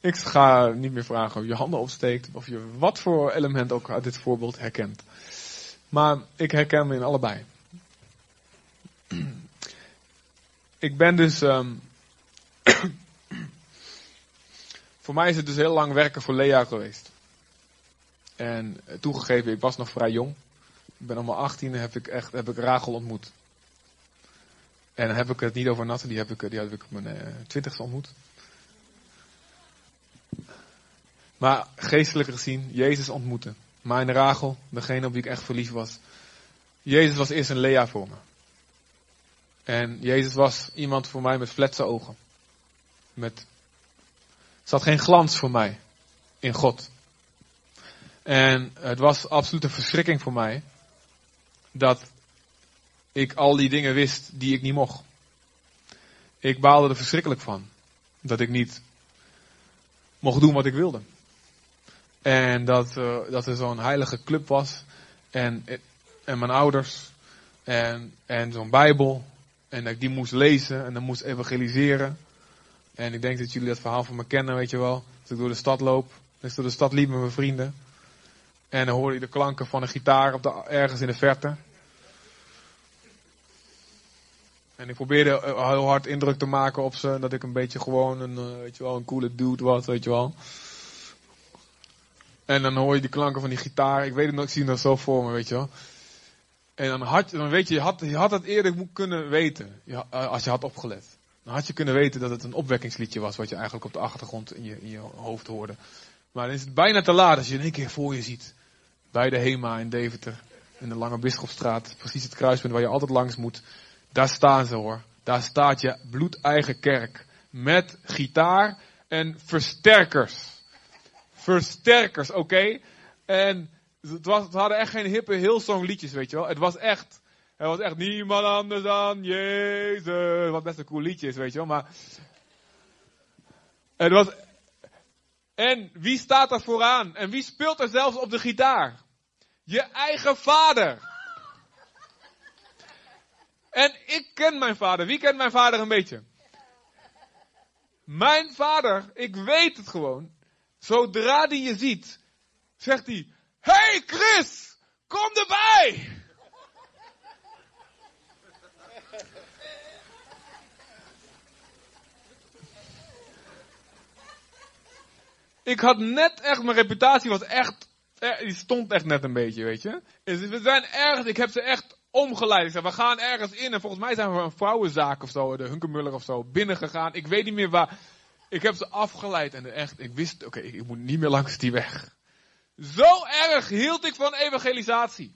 Ik ga niet meer vragen of je handen opsteekt, of je wat voor element ook uit dit voorbeeld herkent. Maar ik herken me in allebei. Ik ben dus. Um, <clears throat> voor mij is het dus heel lang werken voor Lea geweest. En eh, toegegeven, ik was nog vrij jong. Ik ben allemaal 18 en heb ik echt heb ik Rachel ontmoet. En dan heb ik het niet over Natte, die heb ik, die heb ik op mijn uh, twintigste ontmoet. Maar geestelijk gezien, Jezus ontmoeten. Mijn Rachel, degene op wie ik echt verliefd was. Jezus was eerst een Lea voor me. En Jezus was iemand voor mij met fletse ogen. Met, zat geen glans voor mij in God. En het was absoluut een verschrikking voor mij dat ik al die dingen wist die ik niet mocht. Ik baalde er verschrikkelijk van. Dat ik niet mocht doen wat ik wilde. En dat, uh, dat er zo'n heilige club was. En, en mijn ouders. En, en zo'n Bijbel. En dat ik die moest lezen en dan moest evangeliseren. En ik denk dat jullie dat verhaal van me kennen, weet je wel. Als ik door de stad loop. Dus door de stad liep met mijn vrienden. En dan hoorde je de klanken van een gitaar op de, ergens in de verte. En ik probeerde eh, heel hard indruk te maken op ze. Dat ik een beetje gewoon een, eh, weet je wel, een coole dude was, weet je wel. En dan hoor je die klanken van die gitaar. Ik weet het nog, ik zie nog zo voor me, weet je wel. En dan, had, dan weet je, je had, had het eerder kunnen weten. Eh, als je had opgelet. Dan had je kunnen weten dat het een opwekkingsliedje was. Wat je eigenlijk op de achtergrond in je, in je hoofd hoorde. Maar dan is het bijna te laat als je in één keer voor je ziet. Bij de Hema in Deventer. In de Lange Bisschopstraat. Precies het kruispunt waar je altijd langs moet. Daar staan ze hoor. Daar staat je bloedeigen kerk. Met gitaar en versterkers. Versterkers, oké? En het, was, het hadden echt geen hippe Hillsong liedjes, weet je wel. Het was echt, het was echt niemand anders dan Jezus. Wat best een cool liedje is, weet je wel. Maar het was, En wie staat er vooraan? En wie speelt er zelfs op de gitaar? Je eigen vader. En ik ken mijn vader. Wie kent mijn vader een beetje? Mijn vader, ik weet het gewoon. Zodra die je ziet, zegt hij: Hey Chris, kom erbij! Ik had net echt, mijn reputatie was echt, eh, die stond echt net een beetje, weet je. Dus we zijn ergens, ik heb ze echt omgeleid. Ik zei, we gaan ergens in en volgens mij zijn we een vrouwenzaak of zo, de Hunkemuller of zo, binnengegaan. Ik weet niet meer waar. Ik heb ze afgeleid en echt, ik wist, oké, ik moet niet meer langs die weg. Zo erg hield ik van evangelisatie.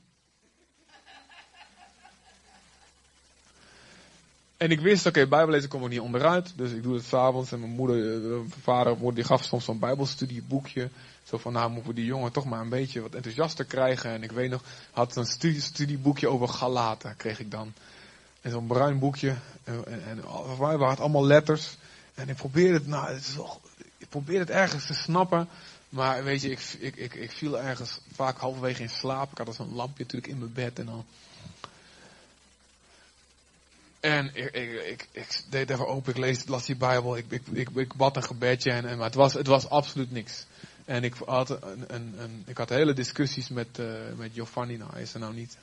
En ik wist, oké, okay, bijbellezen kom ik niet onderuit. Dus ik doe het s'avonds. En mijn moeder, mijn eh, vader, die gaf soms zo'n bijbelstudieboekje. Zo van, nou moeten we die jongen toch maar een beetje wat enthousiaster krijgen. En ik weet nog, had een studie, studieboekje over Galaten, kreeg ik dan. En zo'n bruin boekje. En, en, en waren het allemaal letters. En ik probeerde het, nou, het is wel, ik probeerde het ergens te snappen. Maar weet je, ik, ik, ik, ik viel ergens vaak halverwege in slaap. Ik had zo'n lampje natuurlijk in mijn bed en dan en ik, ik, ik, deed even open, ik lees, las die Bijbel, ik, ik, ik, ik bad een gebedje, en, en, maar het was, het was absoluut niks. En ik had, een, een, een ik had hele discussies met, uh, met Giovanni, nou hij is er nou niet.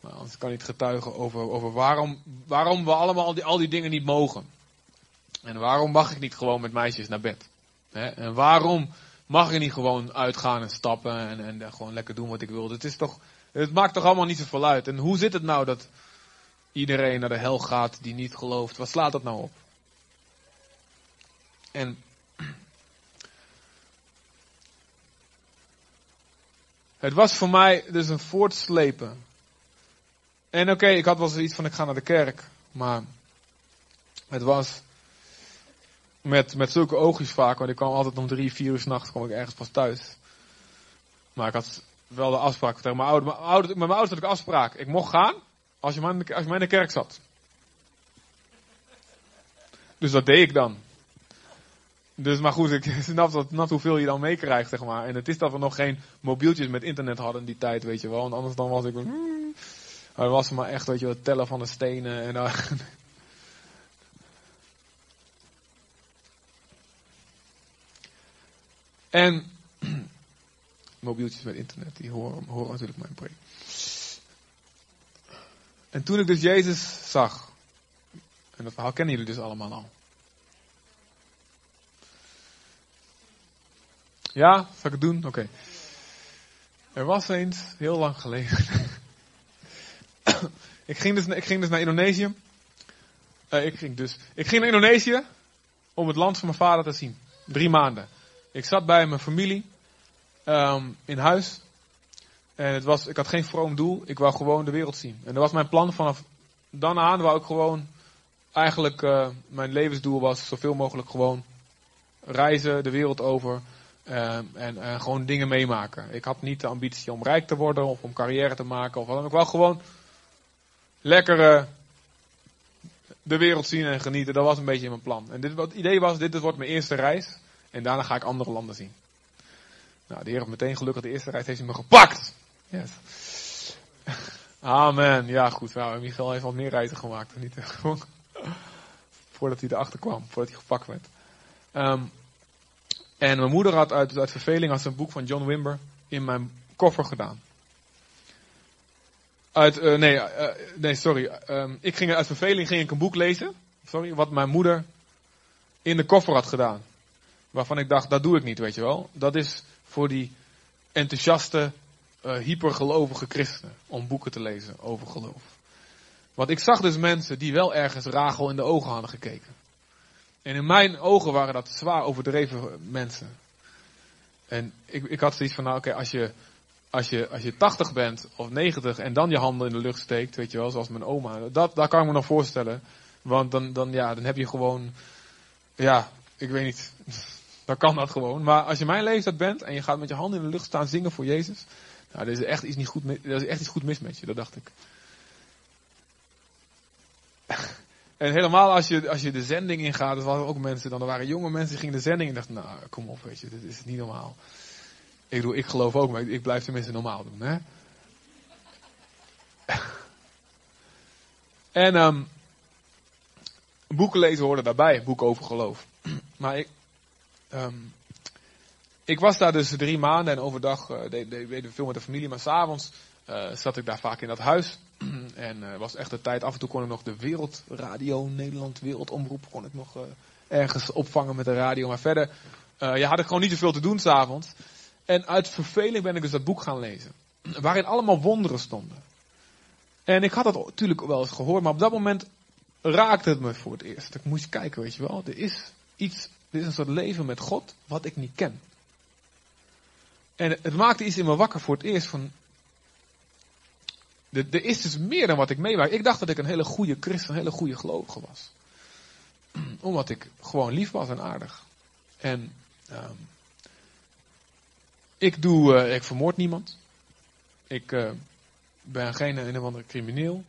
Maar anders kan niet getuigen over, over waarom, waarom we allemaal al die, al die dingen niet mogen. En waarom mag ik niet gewoon met meisjes naar bed? En waarom mag ik niet gewoon uitgaan en stappen en, en gewoon lekker doen wat ik wil? Het is toch, het maakt toch allemaal niet zoveel uit. En hoe zit het nou dat, iedereen naar de hel gaat die niet gelooft. Wat slaat dat nou op? En het was voor mij dus een voortslepen. En oké, ik had wel zoiets van ik ga naar de kerk, maar het was met, met zulke oogjes vaak, want ik kwam altijd om drie, vier uur s'nachts kwam ik ergens pas thuis. Maar ik had wel de afspraak tegen mijn ouders. Met mijn ouders had ik afspraak. Ik mocht gaan, als je, maar in de, als maar de kerk zat. Dus dat deed ik dan. Dus maar goed, ik <laughs> snap dat nat hoeveel je dan meekrijgt, zeg maar. En het is dat we nog geen mobieltjes met internet hadden in die tijd, weet je wel. Want anders dan was ik... Hmm, dan was het maar echt, weet je wel, tellen van de stenen. En, <laughs> en <clears throat> mobieltjes met internet, die horen, natuurlijk mijn preek. En toen ik dus Jezus zag, en dat verhaal kennen jullie dus allemaal al. Ja, zal ik het doen? Oké. Er was eens, heel lang geleden. <coughs> ik, ging dus, ik ging dus naar Indonesië. Uh, ik, ging dus, ik ging naar Indonesië om het land van mijn vader te zien. Drie maanden. Ik zat bij mijn familie um, in huis. En het was, ik had geen vroom doel, ik wou gewoon de wereld zien. En dat was mijn plan vanaf dan aan, wou ik gewoon, eigenlijk uh, mijn levensdoel was zoveel mogelijk gewoon reizen de wereld over uh, en gewoon dingen meemaken. Ik had niet de ambitie om rijk te worden of om carrière te maken of wat Ik wou gewoon lekker de wereld zien en genieten. Dat was een beetje mijn plan. En dit, wat het idee was, dit wordt mijn eerste reis en daarna ga ik andere landen zien. Nou, de Heer heeft meteen gelukkig de eerste reis heeft hij me gepakt. Yes. <laughs> Amen. Ja, goed. Nou, Michael heeft al meer reizen gemaakt. Niet <laughs> voordat hij erachter kwam. Voordat hij gepakt werd. Um, en mijn moeder had uit, uit verveling had een boek van John Wimber in mijn koffer gedaan. Uit, uh, nee, uh, nee, sorry. Um, ik ging uit verveling ging ik een boek lezen. Sorry, wat mijn moeder in de koffer had gedaan. Waarvan ik dacht, dat doe ik niet, weet je wel. Dat is voor die enthousiaste uh, hypergelovige christenen om boeken te lezen over geloof. Want ik zag dus mensen die wel ergens Rachel in de ogen hadden gekeken. En in mijn ogen waren dat zwaar overdreven mensen. En ik, ik had zoiets van, nou oké, als, je, als, je, als je 80 bent of 90 en dan je handen in de lucht steekt, weet je wel, zoals mijn oma, dat, dat kan ik me nog voorstellen. Want dan, dan, ja, dan heb je gewoon, ja, ik weet niet, dan kan dat gewoon. Maar als je mijn leeftijd bent en je gaat met je handen in de lucht staan zingen voor Jezus, nou, er is echt iets, niet goed, er is echt iets goed mis met je, dat dacht ik. <laughs> En helemaal als je, als je de zending ingaat, er waren ook mensen, dan er waren jonge mensen die gingen de zending in en dachten, nou, kom op, weet je, dit is niet normaal. Ik bedoel, ik geloof ook, maar ik, ik blijf tenminste normaal doen, hè. <laughs> en um, boeken lezen hoorde daarbij, boeken over geloof. <clears throat> maar ik, um, ik was daar dus drie maanden en overdag uh, deed, deed veel met de familie, maar s'avonds uh, zat ik daar vaak in dat huis. <clears throat> en uh, was echt de tijd, af en toe kon ik nog de Wereldradio, Nederland Wereldomroep, kon ik nog ergens opvangen met de radio. Maar verder ja, had ik gewoon niet zoveel te doen s'avonds. En uit verveling ben ik dus dat boek gaan lezen. <clears throat> Waarin allemaal wonderen stonden. En ik had dat natuurlijk wel eens gehoord, maar op dat moment raakte het me voor het eerst. Ik moest kijken, weet je wel. Er is iets, er is een soort leven met God wat ik niet ken. En het maakte iets in me wakker voor het eerst van, er is dus meer dan wat ik meemaak. Ik dacht dat ik een hele goede christen, een hele goede gelovige was. <clears throat> Omdat ik gewoon lief was en aardig. En um, ik doe, uh, ik vermoord niemand. Ik uh, ben geen een of andere crimineel.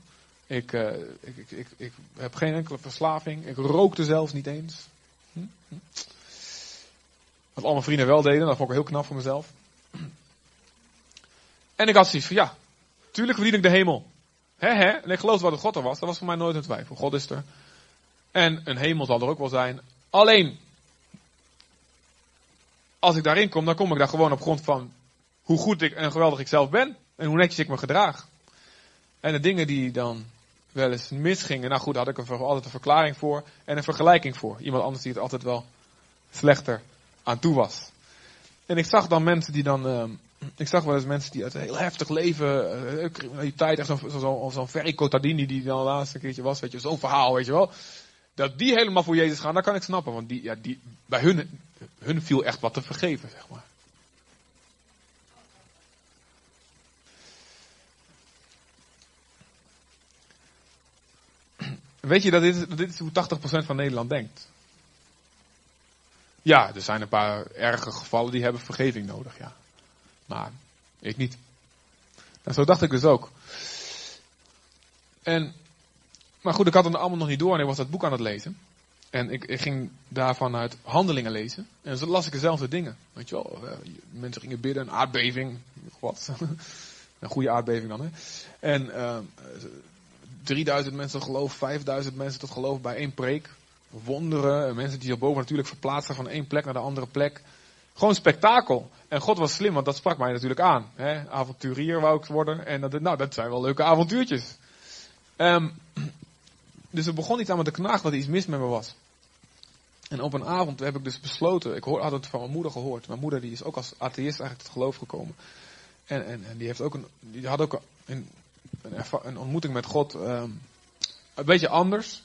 Ik, uh, ik, ik, ik, ik, heb geen enkele verslaving. Ik rookte zelfs niet eens. Wat al mijn vrienden wel deden, dat vond ik heel knap voor mezelf. En ik had zoiets van, ja, Tuurlijk verdien ik de hemel. He, he. En ik geloofde wat God er was. Dat was voor mij nooit een twijfel. God is er. En een hemel zal er ook wel zijn. Alleen, als ik daarin kom, dan kom ik daar gewoon op grond van hoe goed ik en geweldig ik zelf ben. En hoe netjes ik me gedraag. En de dingen die dan wel eens misgingen. Nou goed, daar had ik er altijd een verklaring voor. En een vergelijking voor. Iemand anders die het altijd wel slechter aan toe was. En ik zag dan mensen die dan uh, ik zag wel eens mensen die uit een heel heftig leven, uh, criminaliteit, echt zo'n zo, zo, die dan laatste keertje was, weet je, zo'n verhaal, weet je wel. Dat die helemaal voor Jezus gaan, dat kan ik snappen, want die, ja, die, bij hun, hun viel echt wat te vergeven, zeg maar. Weet je dat dit, is hoe 80% van Nederland denkt? Ja, er zijn een paar erge gevallen die hebben vergeving nodig, ja. Maar ik niet. En zo dacht ik dus ook. En, maar goed, ik had het allemaal nog niet door en ik was dat boek aan het lezen. En ik, ik ging daarvan uit handelingen lezen. En zo las ik dezelfde dingen. Weet je wel, eh, mensen gingen bidden, een aardbeving. Wat? <laughs> een goede aardbeving dan, hè. En uh, 3000 mensen tot geloof, 5000 mensen tot geloof bij één preek. Wonderen, mensen die zich boven natuurlijk verplaatsen van één plek naar de andere plek. Gewoon spektakel. En God was slim, want dat sprak mij natuurlijk aan. Hè? Avonturier wou ik worden. En dat, nou, dat zijn wel leuke avontuurtjes. Um, dus er begon iets aan me te knagen dat iets mis met me was. En op een avond heb ik dus besloten, ik had het van mijn moeder gehoord. Mijn moeder die is ook als atheïst eigenlijk tot geloof gekomen. En, en, en die, heeft ook een, die had ook een, een ontmoeting met God um, een beetje anders.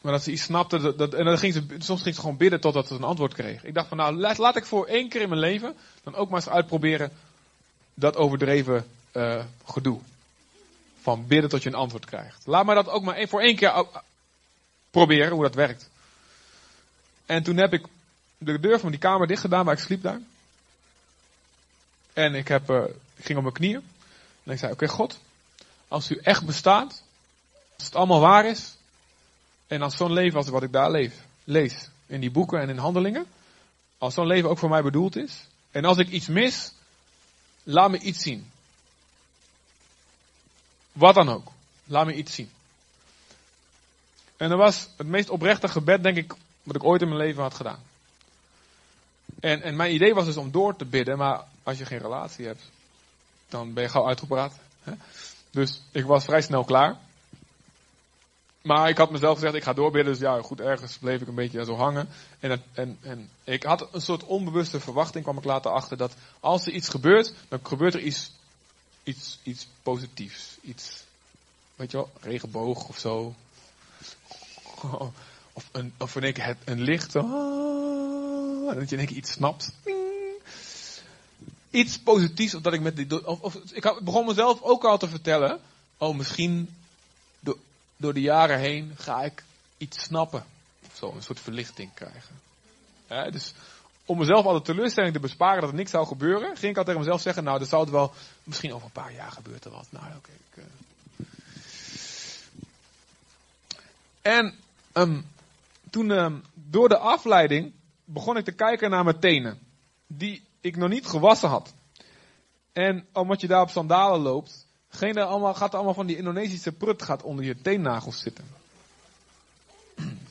Maar dat ze iets snapte, dat, en dan ging ze, soms ging ze gewoon bidden totdat ze een antwoord kreeg. Ik dacht van nou, laat, laat ik voor één keer in mijn leven dan ook maar eens uitproberen dat overdreven uh, gedoe. Van bidden tot je een antwoord krijgt. Laat maar dat ook maar één, voor één keer proberen hoe dat werkt. En toen heb ik de deur van die kamer dicht gedaan waar ik sliep daar. En ik, heb, ik ging op mijn knieën. En ik zei, oké God, als u echt bestaat, als het allemaal waar is, en als zo'n leven als wat ik daar leef, lees, in die boeken en in handelingen, als zo'n leven ook voor mij bedoeld is, en als ik iets mis, laat me iets zien. Wat dan ook. Laat me iets zien. En dat was het meest oprechte gebed, denk ik, wat ik ooit in mijn leven had gedaan. En, en mijn idee was dus om door te bidden, maar als je geen relatie hebt, dan ben je gauw uitgepraat. Dus ik was vrij snel klaar. Maar ik had mezelf gezegd, ik ga doorbidden. Dus ja, goed, ergens bleef ik een beetje zo hangen. En, en, en ik had een soort onbewuste verwachting, kwam ik later achter, dat als er iets gebeurt, dan gebeurt er iets, iets, iets positiefs. Iets, weet je wel, regenboog of zo. <laughs> Of, een, of in één keer een licht. Oh, dat je in één keer iets snapt. Iets positiefs, of dat ik met die. Of, ik begon mezelf ook al te vertellen. Oh, misschien door de jaren heen ga ik iets snappen. Of zo, een soort verlichting krijgen. dus om mezelf altijd teleurstelling te besparen dat er niks zou gebeuren, ging ik altijd tegen mezelf zeggen, nou, dat zou het wel, misschien over een paar jaar gebeurt er wat. Nou, oké. Okay, uh... En um, toen um, door de afleiding begon ik te kijken naar mijn tenen. Die ik nog niet gewassen had. En omdat je daar op sandalen loopt, geen allemaal, gaat allemaal van die Indonesische prut gaat onder je teennagels zitten. <clears throat>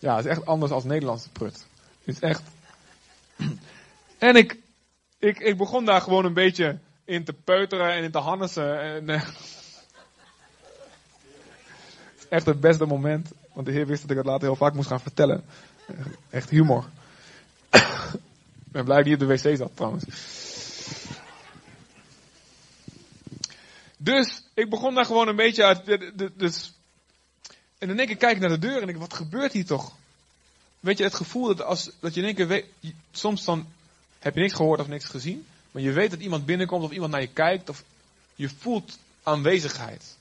Ja, het is echt anders als Nederlandse prut. Het is echt. <clears throat> En ik, ik, ik begon daar gewoon een beetje in te peuteren en in te hannesen. En, uh, <laughs> echt het beste moment. Want de Heer wist dat ik het later heel vaak moest gaan vertellen. Echt humor. <clears throat> ik ben blij dat ik op de wc zat trouwens. Dus ik begon daar gewoon een beetje uit. Dus, en dan denk ik, kijk naar de deur en ik, wat gebeurt hier toch? Weet je, het gevoel dat, als, dat je in één weet, soms dan heb je niks gehoord of niks gezien. Maar je weet dat iemand binnenkomt of iemand naar je kijkt. Of je voelt aanwezigheid.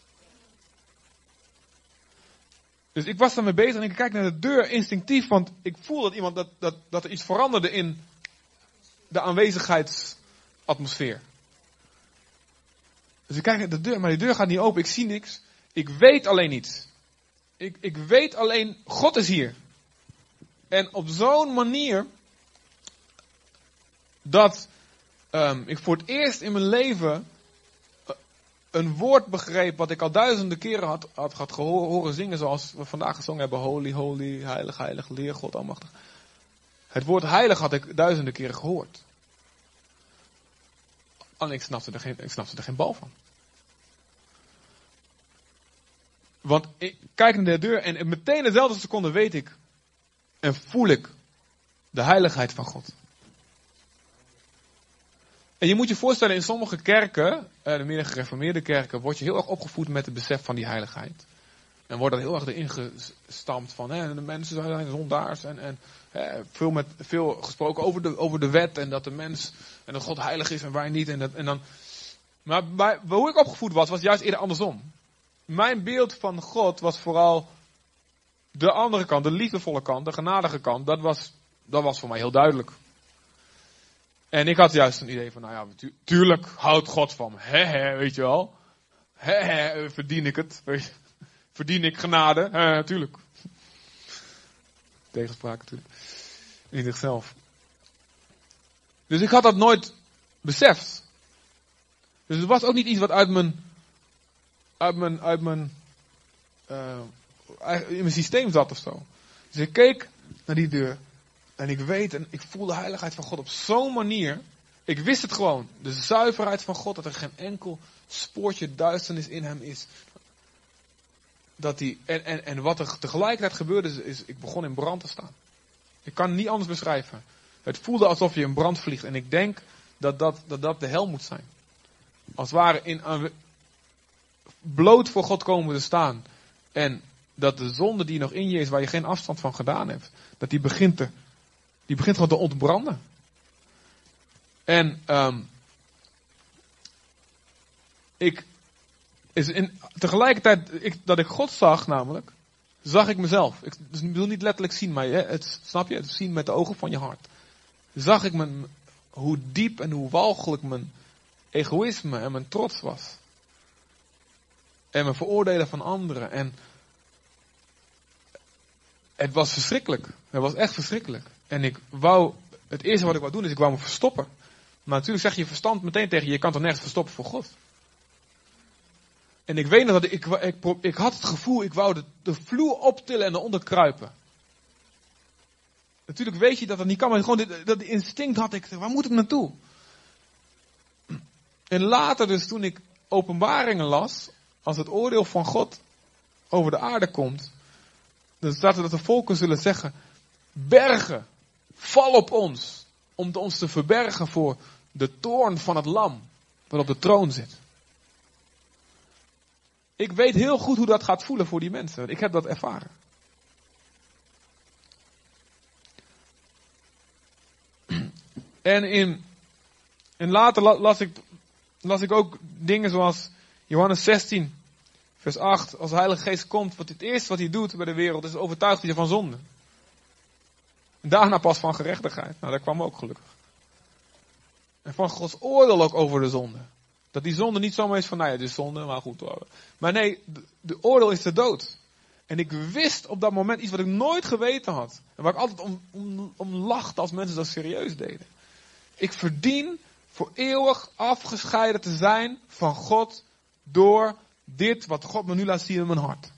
Dus ik was daarmee bezig en ik kijk naar de deur instinctief, want ik voel dat iemand dat, dat, dat er iets veranderde in de aanwezigheidsatmosfeer. Dus ik kijk naar de deur, maar die deur gaat niet open. Ik zie niks. Ik weet alleen iets. Ik, ik weet alleen, God is hier. En op zo'n manier dat um, ik voor het eerst in mijn leven eh, een woord begreep wat ik al duizenden keren had, had, had horen zingen, zoals we vandaag gezongen hebben: Holy, holy, heilig, heilig, leer God almachtig. Het woord heilig had ik duizenden keren gehoord. Alleen ik snapte er geen, ik snapte er geen bal van. Want ik kijk naar de deur en meteen dezelfde seconde weet ik en voel ik de heiligheid van God. En je moet je voorstellen, in sommige kerken, eh, de meer gereformeerde kerken, word je heel erg opgevoed met het besef van die heiligheid. En wordt dat heel erg erin gestampt van, hè, de mensen zijn zondaars en, en hè, veel, met, veel gesproken over de, over de wet en dat de mens en dat God heilig is en wij niet. En dat, en dan, maar bij, hoe ik opgevoed was, was juist eerder andersom. Mijn beeld van God was vooral de andere kant, de liefdevolle kant, de genadige kant. Dat was, dat was voor mij heel duidelijk. En ik had juist een idee van, nou ja, tuurlijk houdt God van me. He, weet je wel. He, he, verdien ik het. Verdien ik genade? Natuurlijk. Tegenspraak natuurlijk. In zichzelf. Dus ik had dat nooit beseft. Dus het was ook niet iets wat uit mijn, uit mijn, uit mijn, uh, in mijn systeem zat of zo. Dus ik keek naar die deur. En ik weet en ik voel de heiligheid van God op zo'n manier. Ik wist het gewoon. De zuiverheid van God, dat er geen enkel spoortje duisternis in hem is. Dat die, en, en, en wat er tegelijkertijd gebeurde is, ik begon in brand te staan. Ik kan het niet anders beschrijven. Het voelde alsof je in brand vliegt. En ik denk dat dat, dat, dat de hel moet zijn. Als het ware in, bloot voor God komen te staan. En dat de zonde die nog in je is, waar je geen afstand van gedaan hebt, dat die begint te die begint gewoon te ontbranden. En um, ik, is tegelijkertijd ik, dat ik God zag namelijk, zag ik mezelf. Ik dus wil niet letterlijk zien, maar het, snap je, het zien met de ogen van je hart. Zag ik mijn, hoe diep en hoe walgelijk mijn egoïsme en mijn trots was. En mijn veroordelen van anderen. En het was verschrikkelijk. Het was echt verschrikkelijk. En ik wou, het eerste wat ik wou doen is ik wou me verstoppen. Maar natuurlijk zeg je verstand meteen tegen je, je kan toch nergens verstoppen voor God. En ik weet nog dat ik, ik, ik, had het gevoel, ik wou de, de vloer optillen en eronder kruipen. Natuurlijk weet je dat dat niet kan, maar gewoon dat instinct had ik, waar moet ik naartoe? En later dus toen ik openbaringen las, als het oordeel van God over de aarde komt, dan staat er dat de volken zullen zeggen, bergen, val op ons, om ons te verbergen voor de toorn van het lam, wat op de troon zit. Ik weet heel goed hoe dat gaat voelen voor die mensen. Ik heb dat ervaren. En in, en later las ik, las ik ook dingen zoals Johannes 16, vers 8. Als de Heilige Geest komt, wat het eerste wat hij doet bij de wereld is overtuigd je van zonde. Daarna pas van gerechtigheid. Nou, dat kwam ook gelukkig. En van Gods oordeel ook over de zonde. Dat die zonde niet zomaar is van, nou ja, dit is zonde, maar goed. Maar nee, de, oordeel is de dood. En ik wist op dat moment iets wat ik nooit geweten had. En waar ik altijd om, om, om lachte als mensen dat serieus deden. Ik verdien voor eeuwig afgescheiden te zijn van God door dit wat God me nu laat zien in mijn hart.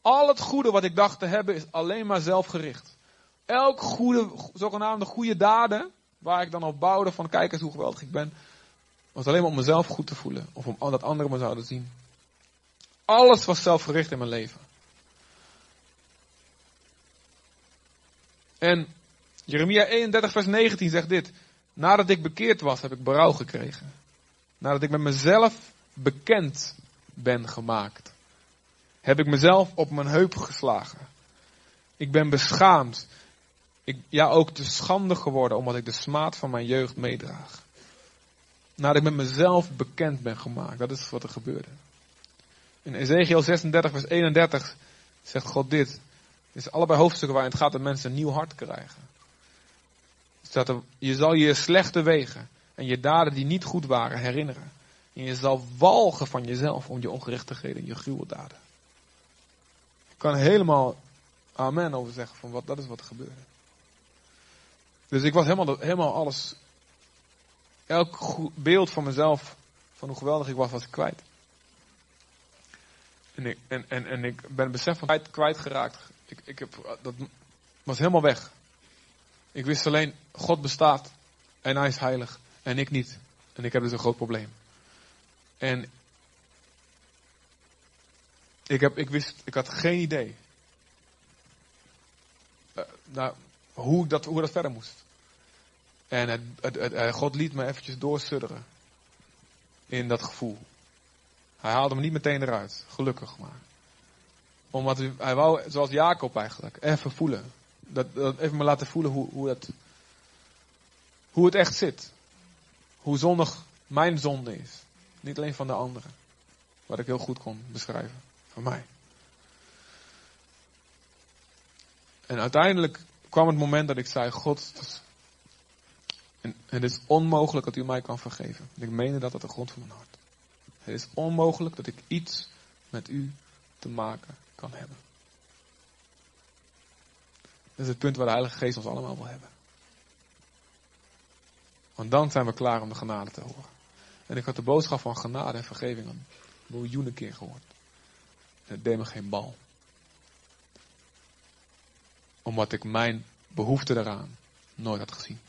Al het goede wat ik dacht te hebben is alleen maar zelfgericht. Elk goede, zogenaamde goede daden, waar ik dan op bouwde van kijk eens hoe geweldig ik ben, was alleen maar om mezelf goed te voelen. Of om dat anderen me zouden zien. Alles was zelfgericht in mijn leven. En Jeremia 31 vers 19 zegt dit. Nadat ik bekeerd was, heb ik berouw gekregen. Nadat ik met mezelf bekend ben gemaakt, heb ik mezelf op mijn heup geslagen. Ik ben beschaamd. Ik, ja, ook te schande geworden, omdat ik de smaad van mijn jeugd meedraag. Nadat ik met mezelf bekend ben gemaakt. Dat is wat er gebeurde. In Ezekiel 36, vers 31 zegt God dit. Dit is allebei hoofdstukken waarin het gaat dat mensen een nieuw hart krijgen. Staat je zal je slechte wegen en je daden die niet goed waren herinneren. En je zal walgen van jezelf om je ongerechtigheden en je gruweldaden. Ik kan helemaal amen over zeggen van wat, dat is wat er gebeurde. Dus ik was helemaal, helemaal alles, elk beeld van mezelf, van hoe geweldig ik was, was ik kwijt. En ik, en, en, en ik ben het besef van kwijt, kwijtgeraakt. Ik, ik heb, dat was helemaal weg. Ik wist alleen, God bestaat en hij is heilig en ik niet. En ik heb dus een groot probleem. En ik, heb, ik wist, ik had geen idee uh, nou, hoe, dat, hoe dat verder moest. En het, het, God liet me eventjes doorsudderen in dat gevoel. Hij haalde me niet meteen eruit, gelukkig maar. Omdat hij, hij wou, zoals Jacob eigenlijk, even voelen. Dat, dat even me laten voelen hoe, hoe, het, hoe het echt zit. Hoe zondig mijn zonde is. Niet alleen van de anderen. Wat ik heel goed kon beschrijven. Van mij. En uiteindelijk kwam het moment dat ik zei: God, en het is onmogelijk dat u mij kan vergeven. En ik meende dat uit de grond van mijn hart. Het is onmogelijk dat ik iets met u te maken kan hebben. Dat is het punt waar de Heilige Geest ons allemaal wil hebben. Want dan zijn we klaar om de genade te horen. En ik had de boodschap van genade en vergeving een miljoenen keer gehoord. En het deed me geen bal. Omdat ik mijn behoefte daaraan nooit had gezien.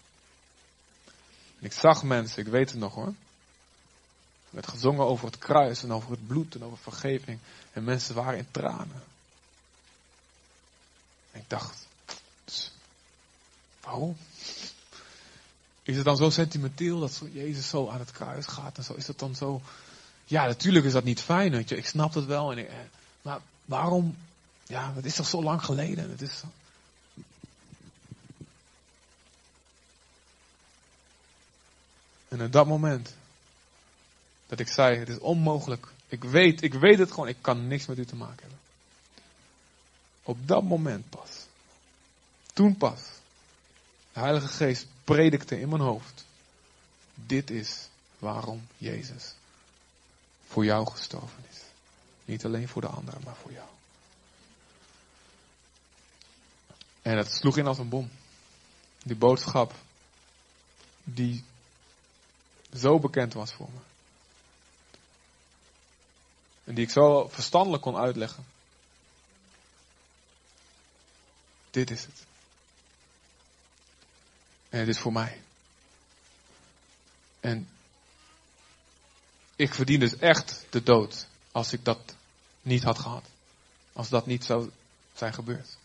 Ik zag mensen, ik weet het nog hoor. Er werd gezongen over het kruis en over het bloed en over vergeving. En mensen waren in tranen. En ik dacht, waarom? Is het dan zo sentimenteel dat Jezus zo aan het kruis gaat en zo? Is dat dan zo? Ja, natuurlijk is dat niet fijn, weet je. Ik snap het wel. En eh, maar waarom? Ja, het is toch zo lang geleden. Het is En op dat moment dat ik zei, het is onmogelijk. Ik weet, ik weet het gewoon, ik kan niks met u te maken hebben. Op dat moment pas. Toen pas. De Heilige Geest predikte in mijn hoofd. Dit is waarom Jezus voor jou gestorven is. Niet alleen voor de anderen, maar voor jou. En het sloeg in als een bom. Die boodschap, die zo bekend was voor me. En die ik zo verstandelijk kon uitleggen. Dit is het. En het is voor mij. En ik verdien dus echt de dood als ik dat niet had gehad. Als dat niet zou zijn gebeurd.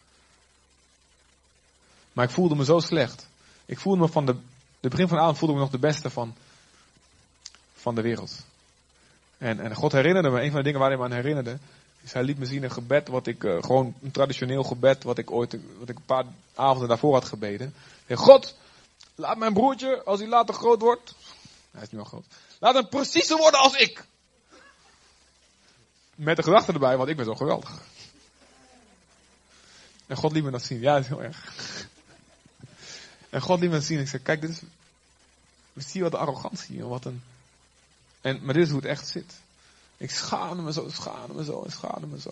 Maar ik voelde me zo slecht. Ik voelde me van de, de begin van de avond voelde me nog de beste van, van de wereld. En, en God herinnerde me, een van de dingen waar hij me aan herinnerde, is hij liet me zien een gebed wat ik, uh, gewoon een traditioneel gebed, wat ik ooit, wat ik een paar avonden daarvoor had gebeden. God, laat mijn broertje, als hij later groot wordt, hij is nu al groot, laat hem precies worden als ik. Met de gedachte erbij, want ik ben zo geweldig. En God liet me dat zien. Ja, dat is heel erg. En God liet me zien. Ik zei, kijk, dit is, zie wat de arrogantie wat een, en, maar dit is hoe het echt zit. Ik schaamde me zo, schaamde me zo en schaamde me zo.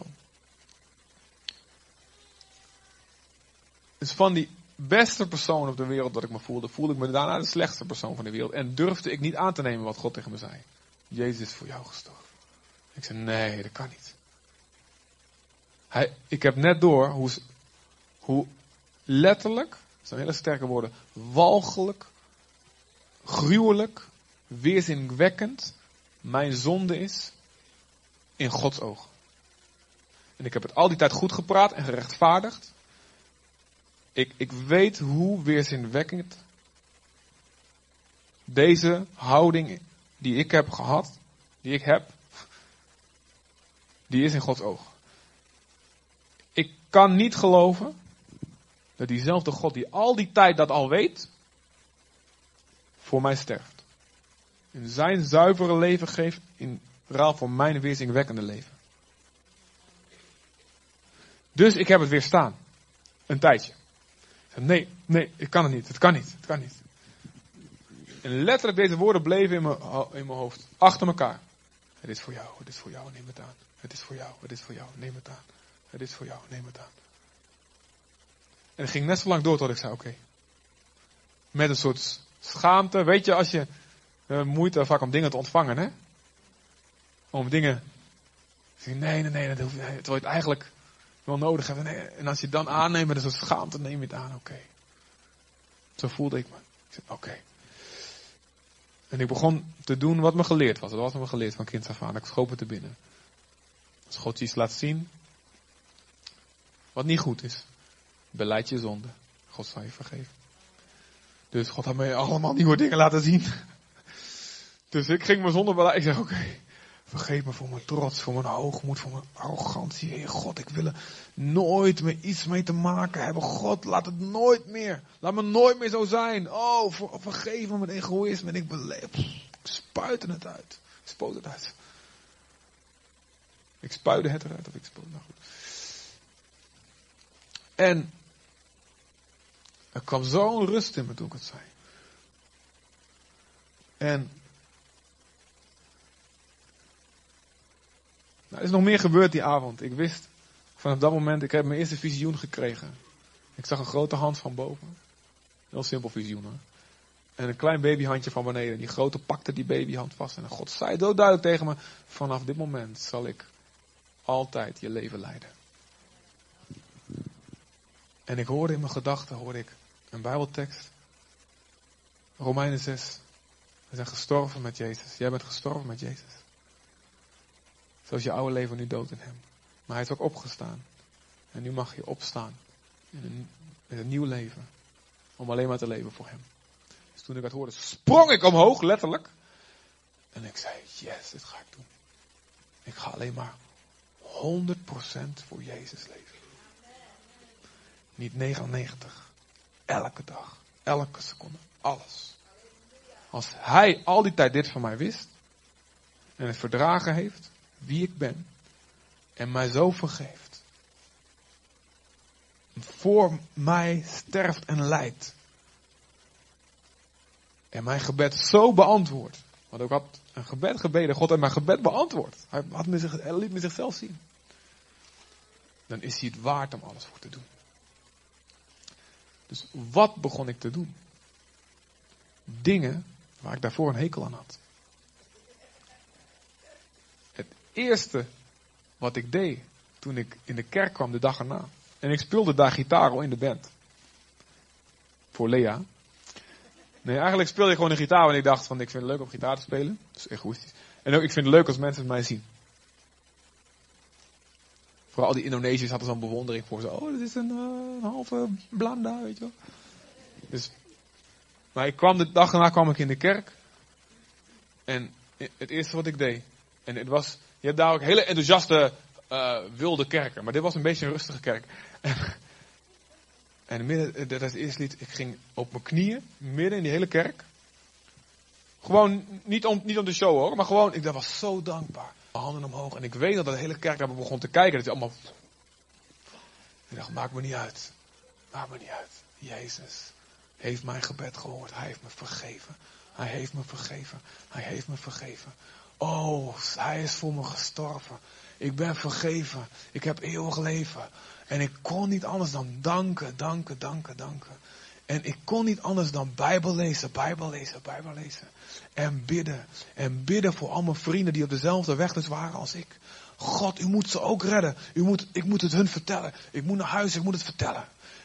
Dus van die beste persoon op de wereld dat ik me voelde, voelde ik me daarna de slechtste persoon van de wereld. En durfde ik niet aan te nemen wat God tegen me zei. Jezus is voor jou gestorven. Ik zei, nee, dat kan niet. Hij, ik heb net door hoe, hoe letterlijk, dat zijn hele sterke woorden, walgelijk, gruwelijk, weerzinwekkend mijn zonde is in Gods ogen. En ik heb het al die tijd goed gepraat en gerechtvaardigd. Ik, ik weet hoe weerzinwekkend deze houding die ik heb gehad, die ik heb, die is in Gods ogen. Ik kan niet geloven dat diezelfde God die al die tijd dat al weet, voor mij sterft. En zijn zuivere leven geeft in ruil voor mijn weerzinwekkende leven. Dus ik heb het weerstaan. Een tijdje. Nee, nee, ik kan het niet. Het kan niet. Het kan niet. En letterlijk deze woorden bleven in mijn, in mijn hoofd. Achter elkaar. Het is voor jou, het is voor jou, neem het aan. Het is voor jou, het is voor jou, neem het aan. Het is voor jou, neem het aan. En het ging net zo lang door tot ik zei, oké. Met een soort schaamte. Weet je, als je uh, moeite vaak om dingen te ontvangen, hè? Om dingen. Nee, nee, nee, dat hoeft niet. Terwijl je het eigenlijk wel nodig hebt. En als je het dan aanneemt met een soort schaamte, neem je het aan, oké. Zo voelde ik me. Ik zei, oké. En ik begon te doen wat me geleerd was. Dat was me geleerd van kind af aan. Ik schoop het er binnen. Als God iets laat zien. Wat niet goed is. Beleid je zonde. God zal je vergeven. Dus God had mij allemaal nieuwe dingen laten zien. Dus ik ging me zonder beleid. Ik zeg oké. vergeef me voor mijn trots, voor mijn hoogmoed, voor mijn arrogantie. Heer God, ik wil er nooit meer iets mee te maken hebben. God, laat het nooit meer. Laat me nooit meer zo zijn. Oh, vergeef me mijn egoïsme. En ik beleef. Ik het uit. Ik spoot het uit. Ik spuide het eruit of ik spoot nou goed. En er kwam zo'n rust in me toen ik het zei. En er is nog meer gebeurd die avond. Ik wist vanaf dat moment, ik heb mijn eerste visioen gekregen. Ik zag een grote hand van boven. Heel simpel visioen hoor. En een klein babyhandje van beneden. Die grote pakte die babyhand vast. En God zei zo duidelijk tegen me: Vanaf dit moment zal ik altijd je leven leiden. En ik hoorde in mijn gedachten, hoorde ik een bijbeltekst. Romeinen 6. We zijn gestorven met Jezus. Jij bent gestorven met Jezus. Zoals je oude leven nu dood in hem. Maar hij is ook opgestaan. En nu mag je opstaan. In een, nieuw leven. Om alleen maar te leven voor hem. Dus toen ik dat hoorde, sprong ik omhoog, letterlijk. En ik zei, yes, dit ga ik doen. Ik ga alleen maar 100% voor Jezus leven. Niet 99. Elke dag. Elke seconde. Alles. Als hij al die tijd dit van mij wist. En het verdragen heeft. Wie ik ben. En mij zo vergeeft. Voor mij sterft en lijdt. En mijn gebed zo beantwoord. Want ik had een gebed gebeden. God heeft mijn gebed beantwoord. Hij, had zich, hij liet me zichzelf zien. Dan is hij het waard om alles voor te doen. Dus wat begon ik te doen? Dingen waar ik daarvoor een hekel aan had. Het eerste wat ik deed toen ik in de kerk kwam de dag erna. En ik speelde daar gitaar in de band. Voor Lea. Nee, eigenlijk speelde ik gewoon een gitaar. En ik dacht van ik vind het leuk om gitaar te spelen. Dat is egoïstisch. En ook ik vind het leuk als mensen mij zien. Vooral die Indonesiërs hadden zo'n bewondering voor ze. Oh, dat is een, uh, een halve blanda, weet je wel. Dus, maar ik kwam de dag daarna kwam ik in de kerk. En het eerste wat ik deed. En het was, je hebt daar ook hele enthousiaste, uh, wilde kerken. Maar dit was een beetje een rustige kerk. En, midden, dat is het eerste lied. Ik ging op mijn knieën, midden in die hele kerk. Gewoon, niet om, niet om de show hoor, maar gewoon, ik was zo dankbaar handen omhoog. En ik weet dat de hele kerk daar begon te kijken. Dat hij allemaal. Ik dacht, maakt me niet uit. Maakt me niet uit. Jezus heeft mijn gebed gehoord. Hij heeft me vergeven. Hij heeft me vergeven. Hij heeft me vergeven. Oh, hij is voor me gestorven. Ik ben vergeven. Ik heb eeuwig leven. En ik kon niet anders dan danken, danken, danken, danken. En ik kon niet anders dan Bijbel lezen, Bijbel lezen, Bijbel lezen. En bidden. En bidden voor al mijn vrienden die op dezelfde weg dus waren als ik. God, u moet ze ook redden. U moet, ik moet het hun vertellen. Ik moet naar huis, ik moet het vertellen.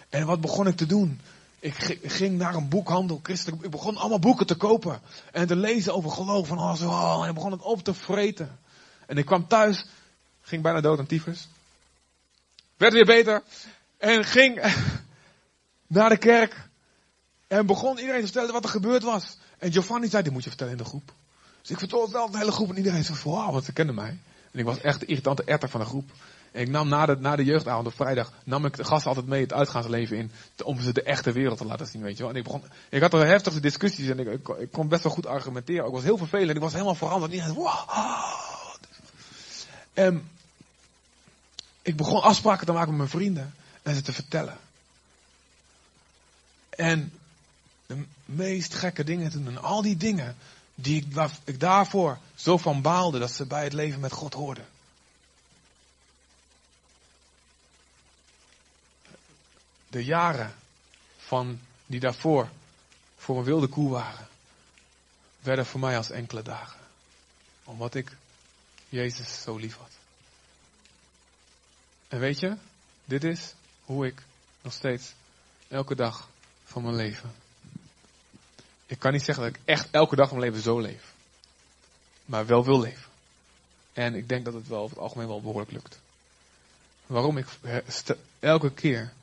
En wat begon ik te doen? Ik ging naar een boekhandel, christelijk. Ik begon allemaal boeken te kopen. En te lezen over geloof. Van alles. Oh, en ik begon het op te vreten. En ik kwam thuis. Ging bijna dood aan tyfus. Werd weer beter. En ging <laughs> naar de kerk. En begon iedereen te vertellen wat er gebeurd was. En Giovanni zei, dit moet je vertellen in de groep. Dus ik vertelde het wel de hele groep. En iedereen zei, wow, want ze kenden mij. En ik was echt de irritante etter van de groep. Ik nam na de, na de jeugdavond op vrijdag, nam ik de gasten altijd mee het uitgaansleven in. Om ze de echte wereld te laten zien, weet je wel. En ik begon, ik had er heftige discussies en ik, ik, kon best wel goed argumenteren. Ik was heel vervelend, ik was helemaal veranderd. En ik begon afspraken te maken met mijn vrienden en ze te vertellen. En de meest gekke dingen te doen. En al die dingen die ik, waar ik daarvoor zo van baalde dat ze bij het leven met God hoorden. De jaren van die daarvoor voor een wilde koe waren, werden voor mij als enkele dagen. Omdat ik Jezus zo lief had. En weet je, dit is hoe ik nog steeds elke dag van mijn leven ik kan niet zeggen dat ik echt elke dag mijn leven zo leef. Maar wel wil leven. En ik denk dat het wel over het algemeen wel behoorlijk lukt. Waarom ik elke keer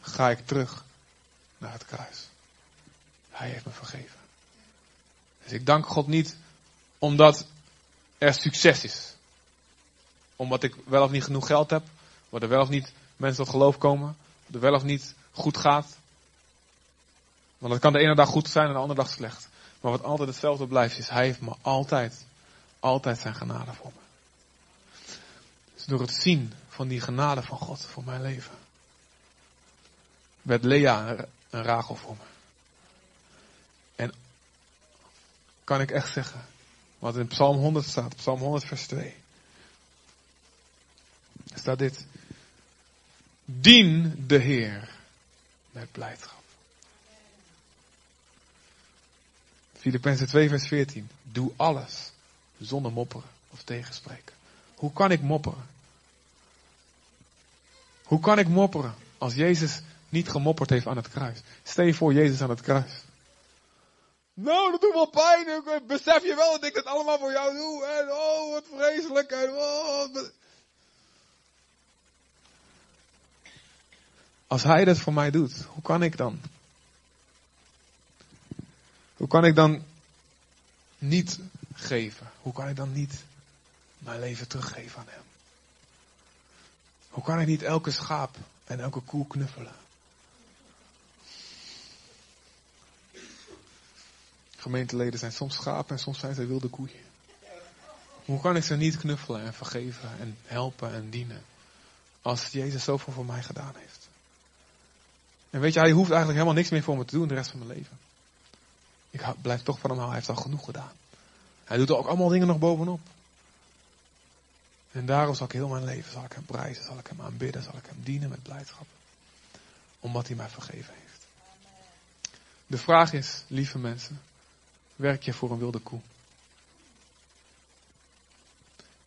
ga ik terug naar het kruis. Hij heeft me vergeven. Dus ik dank God niet omdat er succes is. Omdat ik wel of niet genoeg geld heb. Omdat er wel of niet mensen tot geloof komen. Dat er wel of niet goed gaat. Want het kan de ene dag goed zijn en de andere dag slecht. Maar wat altijd hetzelfde blijft is, hij heeft me altijd, altijd zijn genade voor me. Dus door het zien van die genade van God voor mijn leven, werd Lea een Rachel voor me. En kan ik echt zeggen, wat in Psalm 100 staat, Psalm 100 vers 2. Staat dit. Dien de Heer met blijdschap. Filippenzen 2 vers 14. Doe alles zonder mopperen of tegenspreken. Hoe kan ik mopperen? Hoe kan ik mopperen als Jezus niet gemopperd heeft aan het kruis? Stel je voor Jezus aan het kruis. Nou, dat doet wel pijn. Besef je wel dat ik het allemaal voor jou doe? En oh, wat vreselijk. En oh, Als hij dat voor mij doet, hoe kan ik dan? Hoe kan ik dan niet geven? Hoe kan ik dan niet mijn leven teruggeven aan Hem? Hoe kan ik niet elke schaap en elke koe knuffelen? Gemeenteleden zijn soms schapen en soms zijn ze wilde koeien. Hoe kan ik ze niet knuffelen en vergeven en helpen en dienen? Als Jezus zoveel voor mij gedaan heeft. En weet je, hij hoeft eigenlijk helemaal niks meer voor me te doen de rest van mijn leven. Ik blijf toch van hem houden. Hij heeft al genoeg gedaan. Hij doet er ook allemaal dingen nog bovenop. En daarom zal ik heel mijn leven, zal ik hem prijzen, zal ik hem aanbidden, zal ik hem dienen met blijdschap. Omdat hij mij vergeven heeft. De vraag is, lieve mensen, werk je voor een wilde koe?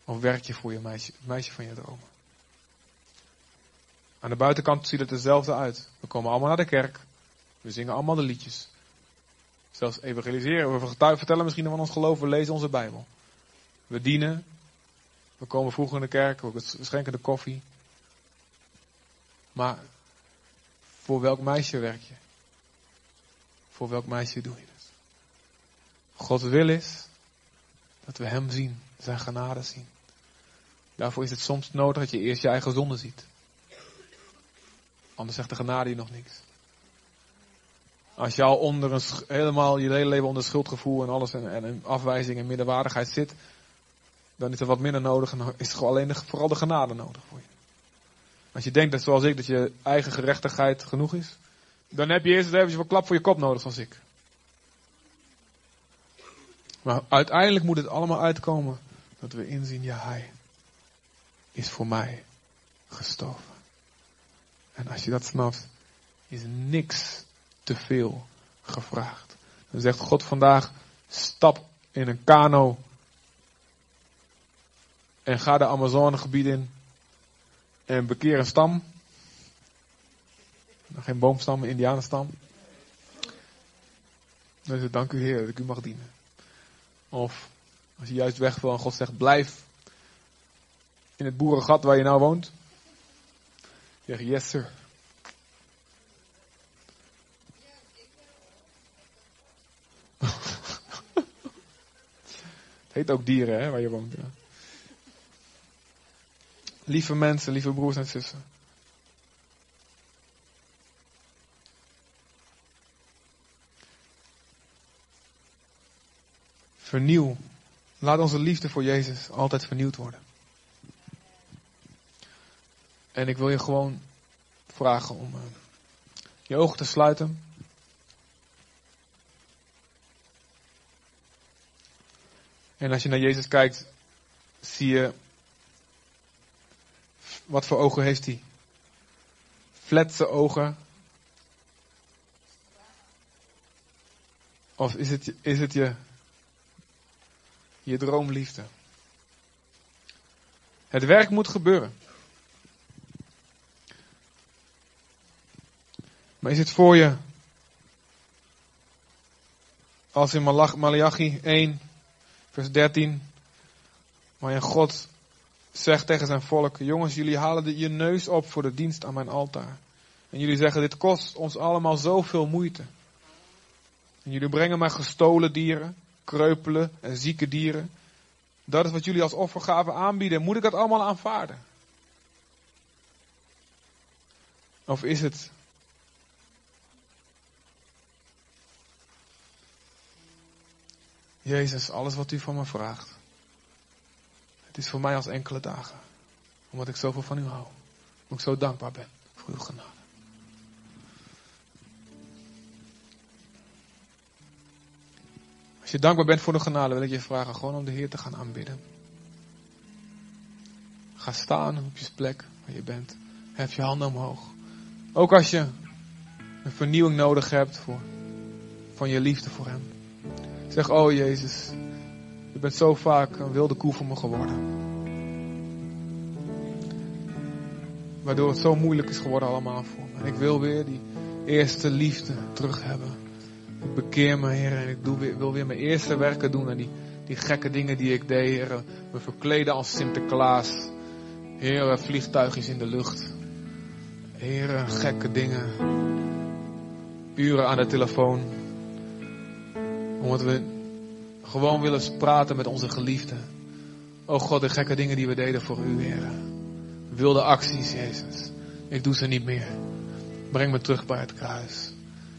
Of werk je voor je meisje, het meisje van je dromen? Aan de buitenkant ziet het dezelfde uit. We komen allemaal naar de kerk. We zingen allemaal de liedjes. Zelfs evangeliseren. We vertellen misschien van ons geloof. We lezen onze Bijbel. We dienen. We komen vroeg in de kerk. We schenken de koffie. Maar voor welk meisje werk je? Voor welk meisje doe je het? Gods wil is dat we Hem zien. Zijn genade zien. Daarvoor is het soms nodig dat je eerst je eigen zonde ziet. Anders zegt de genade je nog niks. Als je al onder een, helemaal je hele leven onder schuldgevoel en alles en, en, afwijzing en middenwaardigheid zit, dan is er wat minder nodig en is er alleen de, vooral de genade nodig voor je. Als je denkt dat zoals ik, dat je eigen gerechtigheid genoeg is, dan heb je eerst even een klap voor je kop nodig zoals ik. Maar uiteindelijk moet het allemaal uitkomen dat we inzien, ja hij is voor mij gestorven. En als je dat snapt, is niks te veel gevraagd. Dan zegt God vandaag, stap in een kano en ga de Amazonegebied in en bekeer een stam. Geen boomstam, een indianenstam. Dan is het dank u Heer dat ik u mag dienen. Of als je juist weg wil en God zegt blijf in het boerengat waar je nou woont. Zeg yes sir. <laughs> het heet ook dieren hè, waar je woont. Ja. Lieve mensen, lieve broers en zussen. Vernieuw. Laat onze liefde voor Jezus altijd vernieuwd worden. En ik wil je gewoon vragen om uh, je ogen te sluiten. En als je naar Jezus kijkt, zie je wat voor ogen heeft hij? Fletse ogen. Of is het, is het je, je droomliefde? Het werk moet gebeuren. Maar is het voor je, als in Malachi 1, vers 13, waar je God zegt tegen zijn volk: Jongens, jullie halen je neus op voor de dienst aan mijn altaar. En jullie zeggen: Dit kost ons allemaal zoveel moeite. En jullie brengen mij gestolen dieren, kreupelen en zieke dieren. Dat is wat jullie als offergave aanbieden. Moet ik dat allemaal aanvaarden? Of is het Jezus, alles wat u van me vraagt. Het is voor mij als enkele dagen. Omdat ik zoveel van u hou. Omdat ik zo dankbaar ben voor uw genade. Je dankbaar bent voor de genade, wil ik je vragen gewoon om de Heer te gaan aanbidden. Ga staan op je plek waar je bent. Hef je handen omhoog. Ook als je een vernieuwing nodig hebt voor, van je liefde voor Hem. Zeg, oh Jezus, je bent zo vaak een wilde koe voor me geworden. Waardoor het zo moeilijk is geworden allemaal voor me. En ik wil weer die eerste liefde terug hebben. Ik bekeer me, Heer, en ik doe wil weer mijn eerste werken doen. En die, die gekke dingen die ik deed, Heer. Me verkleden als Sinterklaas. Heer, vliegtuigjes in de lucht. Heer, gekke dingen. Uren aan de telefoon. Omdat we gewoon willen praten met onze geliefden. Oh God, de gekke dingen die we deden voor u, Heer. Wilde acties, Jezus. Ik doe ze niet meer. Breng me terug bij het kruis.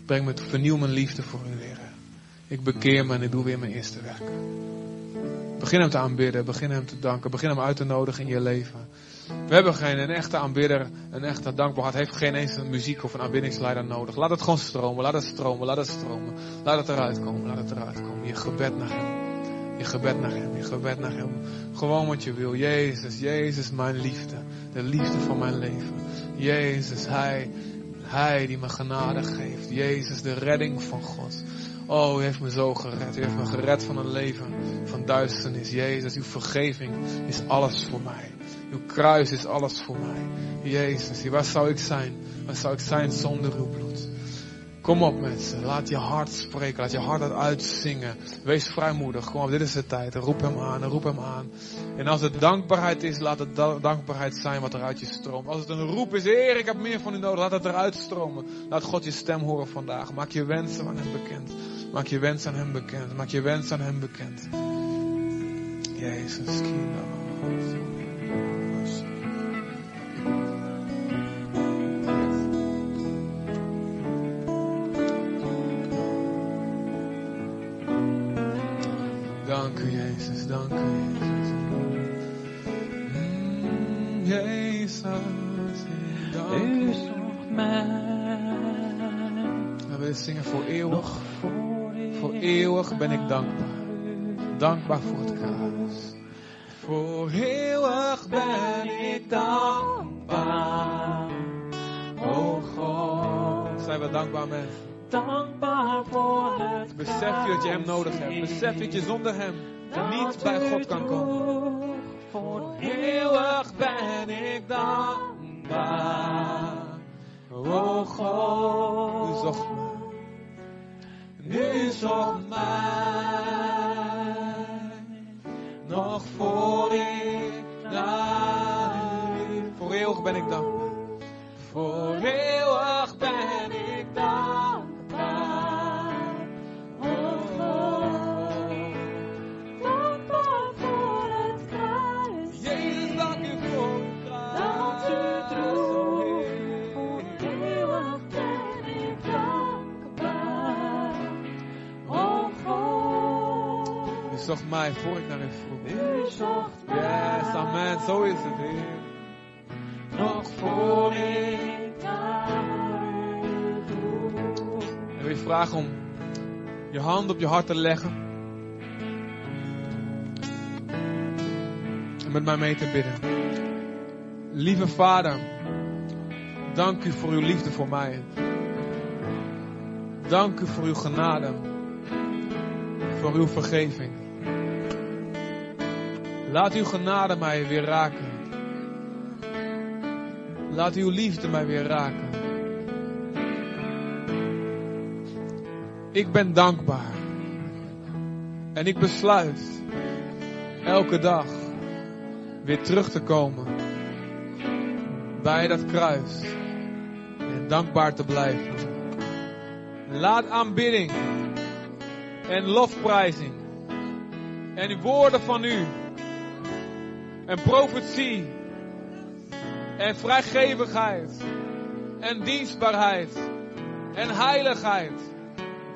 Breng me, vernieuw mijn liefde voor u, Heer. Ik bekeer me en ik doe weer mijn eerste werk. Begin hem te aanbidden, begin hem te danken, begin hem uit te nodigen in je leven. We hebben geen een echte aanbidder, een echte dankbaar heeft geen eens een muziek of een aanbiddingsleider nodig. Laat het gewoon stromen, laat het stromen, laat het stromen. Laat het eruit komen, laat het eruit komen. Je gebed naar hem. Je gebed naar hem, je gebed naar hem. Gewoon wat je wil. Jezus, Jezus mijn liefde. De liefde van mijn leven. Jezus, Hij, Hij die me genade geeft. Jezus, de redding van God. Oh, u heeft me zo gered. U heeft me gered van een leven van duisternis. Jezus, uw vergeving is alles voor mij. Uw kruis is alles voor mij. Jezus, waar zou ik zijn? Waar zou ik zijn zonder uw bloed? Kom op mensen, laat je hart spreken, laat je hart uitzingen. Wees vrijmoedig, kom op, dit is de tijd. Roep hem aan, roep hem aan. En als het dankbaarheid is, laat het dankbaarheid zijn wat eruit je stroomt. Als het een roep is, Heer, ik heb meer van u nodig, laat het eruit stromen. Laat God je stem horen vandaag. Maak je wensen aan hem bekend. Maak je wensen aan hem bekend. Maak je wensen aan hem bekend. Jezus, kinderen. Jezus, dank u Jezus. Mm, Jezus, dank u. U zocht mij. We willen zingen voor eeuwig. Voor eeuwig ben ik dankbaar. Dankbaar voor het kruis. Voor eeuwig ben ik dankbaar. God. Zijn we dankbaar mensen. Dankbaar voor het Besef je dat je hem nodig hebt. Besef je dat je zonder hem niet bij God kan komen. Voor eeuwig ben ik dankbaar. O God. U zocht. Nu zocht mij, nog voor ik naar u. Voor eeuwig ben ik dankbaar. Voor eeuwig zocht mij voor ik naar u vroeg. U zocht mij. Yes, amen. Zo is het, Heer. Nog voor ik naar u toe. En je vragen om je hand op je hart te leggen. En met mij mee te bidden. Lieve Vader, dank u voor uw liefde voor mij. Dank u voor uw genade. Voor uw vergeving. Laat uw genade mij weer raken. Laat uw liefde mij weer raken. Ik ben dankbaar. En ik besluit elke dag weer terug te komen bij dat kruis. En dankbaar te blijven. Laat aanbidding en lofprijzing en woorden van u en profetie en vrijgevigheid en dienstbaarheid en heiligheid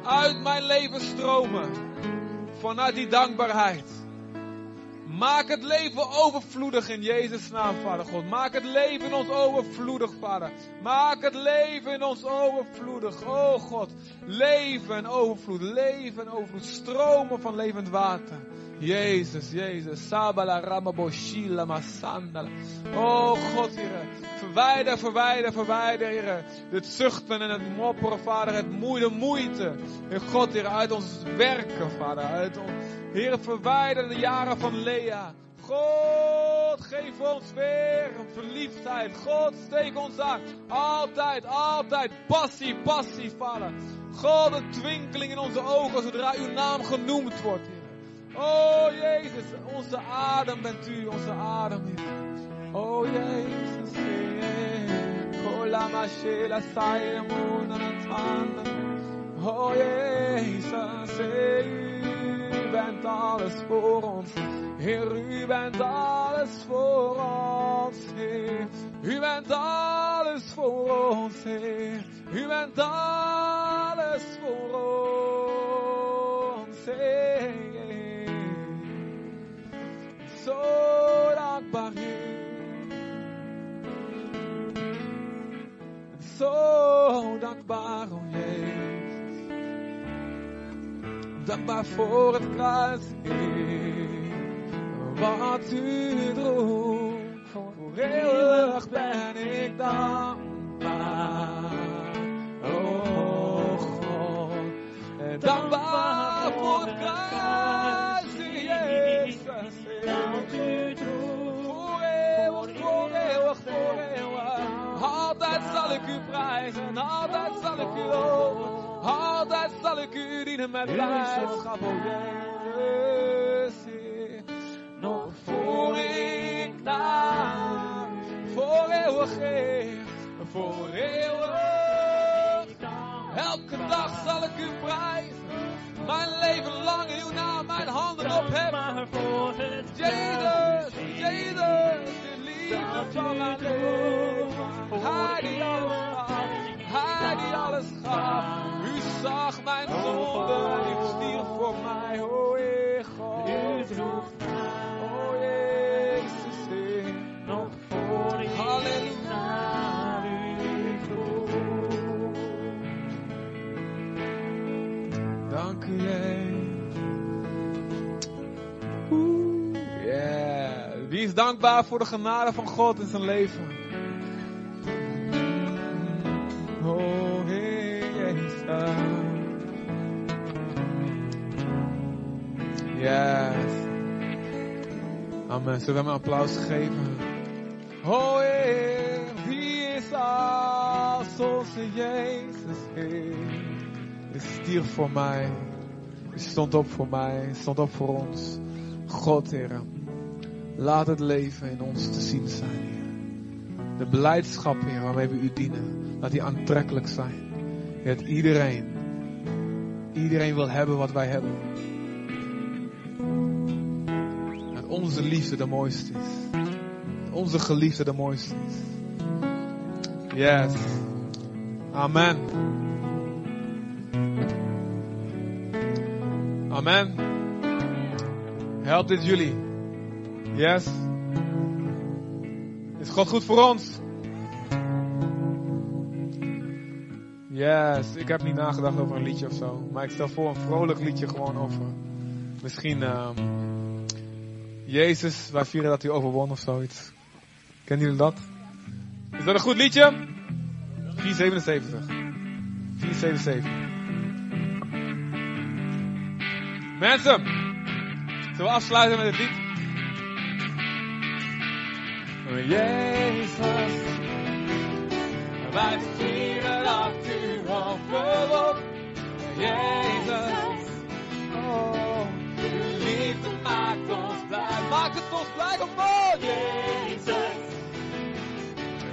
uit mijn leven stromen vanuit die dankbaarheid. Maak het leven overvloedig in Jezus' naam, Vader God. Maak het leven in ons overvloedig, Vader. Maak het leven in ons overvloedig. Oh God, leven en overvloed, leven en overvloed. Stromen van levend water. Jezus, Jezus. Sabala Ramaboshila Masandala. Oh God, Heer. Verwijder, verwijder, verwijder, Heer. Dit zuchten en het mopperen, Vader. Het moeite, moeite. Heer God, Heer, uit ons werken, Vader. Uit ons, Heer, verwijder de jaren van Lea. God, geef ons weer een verliefdheid. God, steek ons aan. Altijd, altijd. Passie, passie, Vader. God, een twinkeling in onze ogen zodra uw naam genoemd wordt, Heer. Oh Jezus, onze adem bent u, onze adem, Heer. Oh Jezus, Heer. Kolama. Oh Jezus, Heer, bent alles voor ons. Heer, u bent alles voor ons, Heer. U bent alles voor ons, Heer. U bent alles voor ons, Heer. Zo dankbaar, Heer. Zo dankbaar, Jezus. Dankbaar voor het kruis, Heer. Wat u droeg. Voor eeuwig ben ik dankbaar. Oh God. Dankbaar voor het kruis, Jezus. Dat u droeg. Voor eeuwig, voor eeuwig, voor eeuwig. Altijd zal ik u prijzen, altijd zal ik u loven. Altijd zal ik u dienen met blijdschap, o Jezus. Nog voor ik daar, voor eeuwig, Heer. Voor eeuwig. Elke dag zal ik u prijzen. Mijn leven lang uw naam, mijn handen op het Jezus, Jezus, de liefde van mijn leven. Hij die alles gaf, hij die alles gaf. Zag mijn zonde u stierf voor mij, o Heer God. U droeg O Jezus, Heer. nog voor ik Halleluja. naar u. Dank u. Oeh, Yeah. Wie is dankbaar voor de genade van God in zijn leven? Yes. Amen. Zullen we hem een applaus geven? O Heer, wie is als onze Jezus Heer? Je stierf voor mij. Je stond op voor mij. Stond op voor ons. God, Heer. Laat het leven in ons te zien zijn, Heer. De beleidschap, Heer, waarmee we u dienen. Laat die aantrekkelijk zijn. Dat iedereen, iedereen wil hebben wat wij hebben. Dat onze liefde de mooiste is. Onze geliefde de mooiste is. Yes. Amen. Amen. Helpt dit jullie? Yes. Is God goed voor ons? Yes, ik heb niet nagedacht over een liedje of zo. Maar ik stel voor een vrolijk liedje gewoon over. Misschien ehm Jezus, wij vieren dat hij overwon of zoiets. Kennen jullie dat? Is dat een goed liedje? 477. 477. Mensen, zullen we afsluiten met het lied? Jezus, wij vieren dat u overwon. Jezus, oh, uw liefde maakt ons blij. Maakt het ons blij, op, Jezus.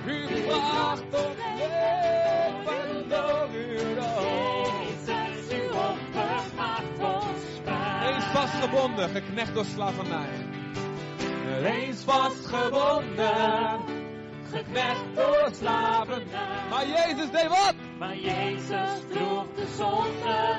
U bracht ons leven door uw dood. Jezus, uw offer maakt ons vrij. Eens vastgebonden, geknecht door slavernij. Eens vastgebonden, geknecht door slavernij. Maar Jezus deed wat? Maar Jezus droeg de zonde,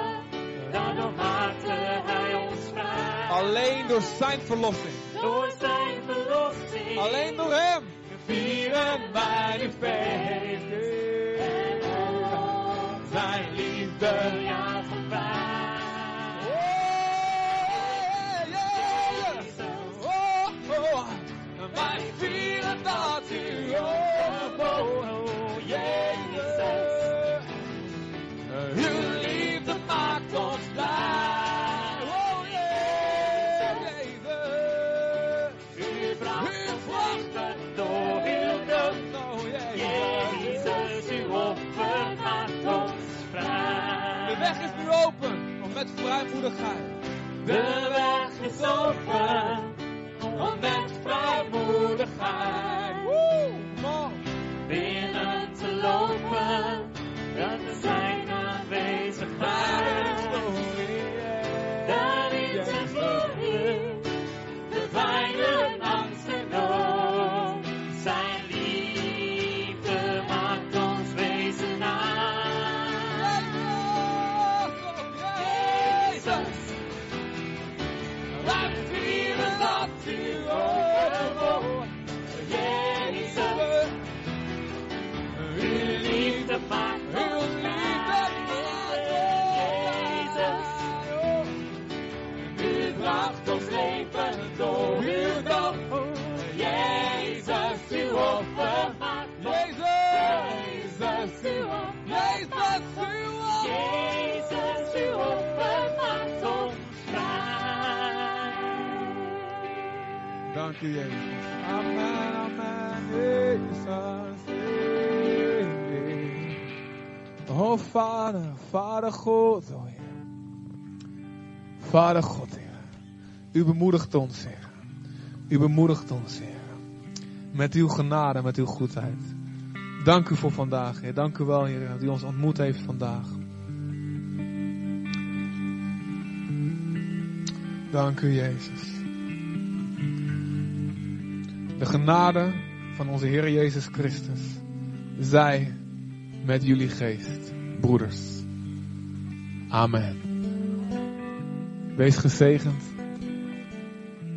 daardoor maakte hij ons vrij. Alleen door zijn verlossing. Door zijn verlossing. Alleen door hem. Vieren wij nu feest. Met vrijmoedigheid. De weg is open, om met vrijmoedigheid Dank u, Jezus. Amen, amen, Jezus. Oh, Vader, Vader God, oh Heer. Vader God, Heer. U bemoedigt ons, Heer. U bemoedigt ons, Heer. Met uw genade, met uw goedheid. Dank u voor vandaag, Heer. Dank u wel, Heer, dat u ons ontmoet heeft vandaag. Dank u, Jezus. De genade van onze Heer Jezus Christus zij met jullie geest, broeders. Amen. Wees gezegend.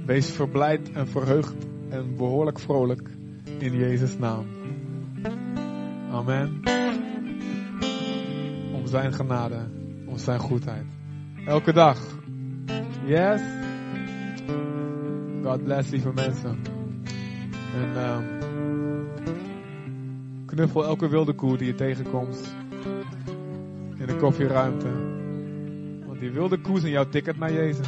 Wees verblijd en verheugd en behoorlijk vrolijk in Jezus' naam. Amen. Om zijn genade, om zijn goedheid. Elke dag. Yes. God bless, lieve mensen. En ehm, knuffel elke wilde koe die je tegenkomt. En de koffieruimte. Want die wilde koes in jouw ticket naar Jezus.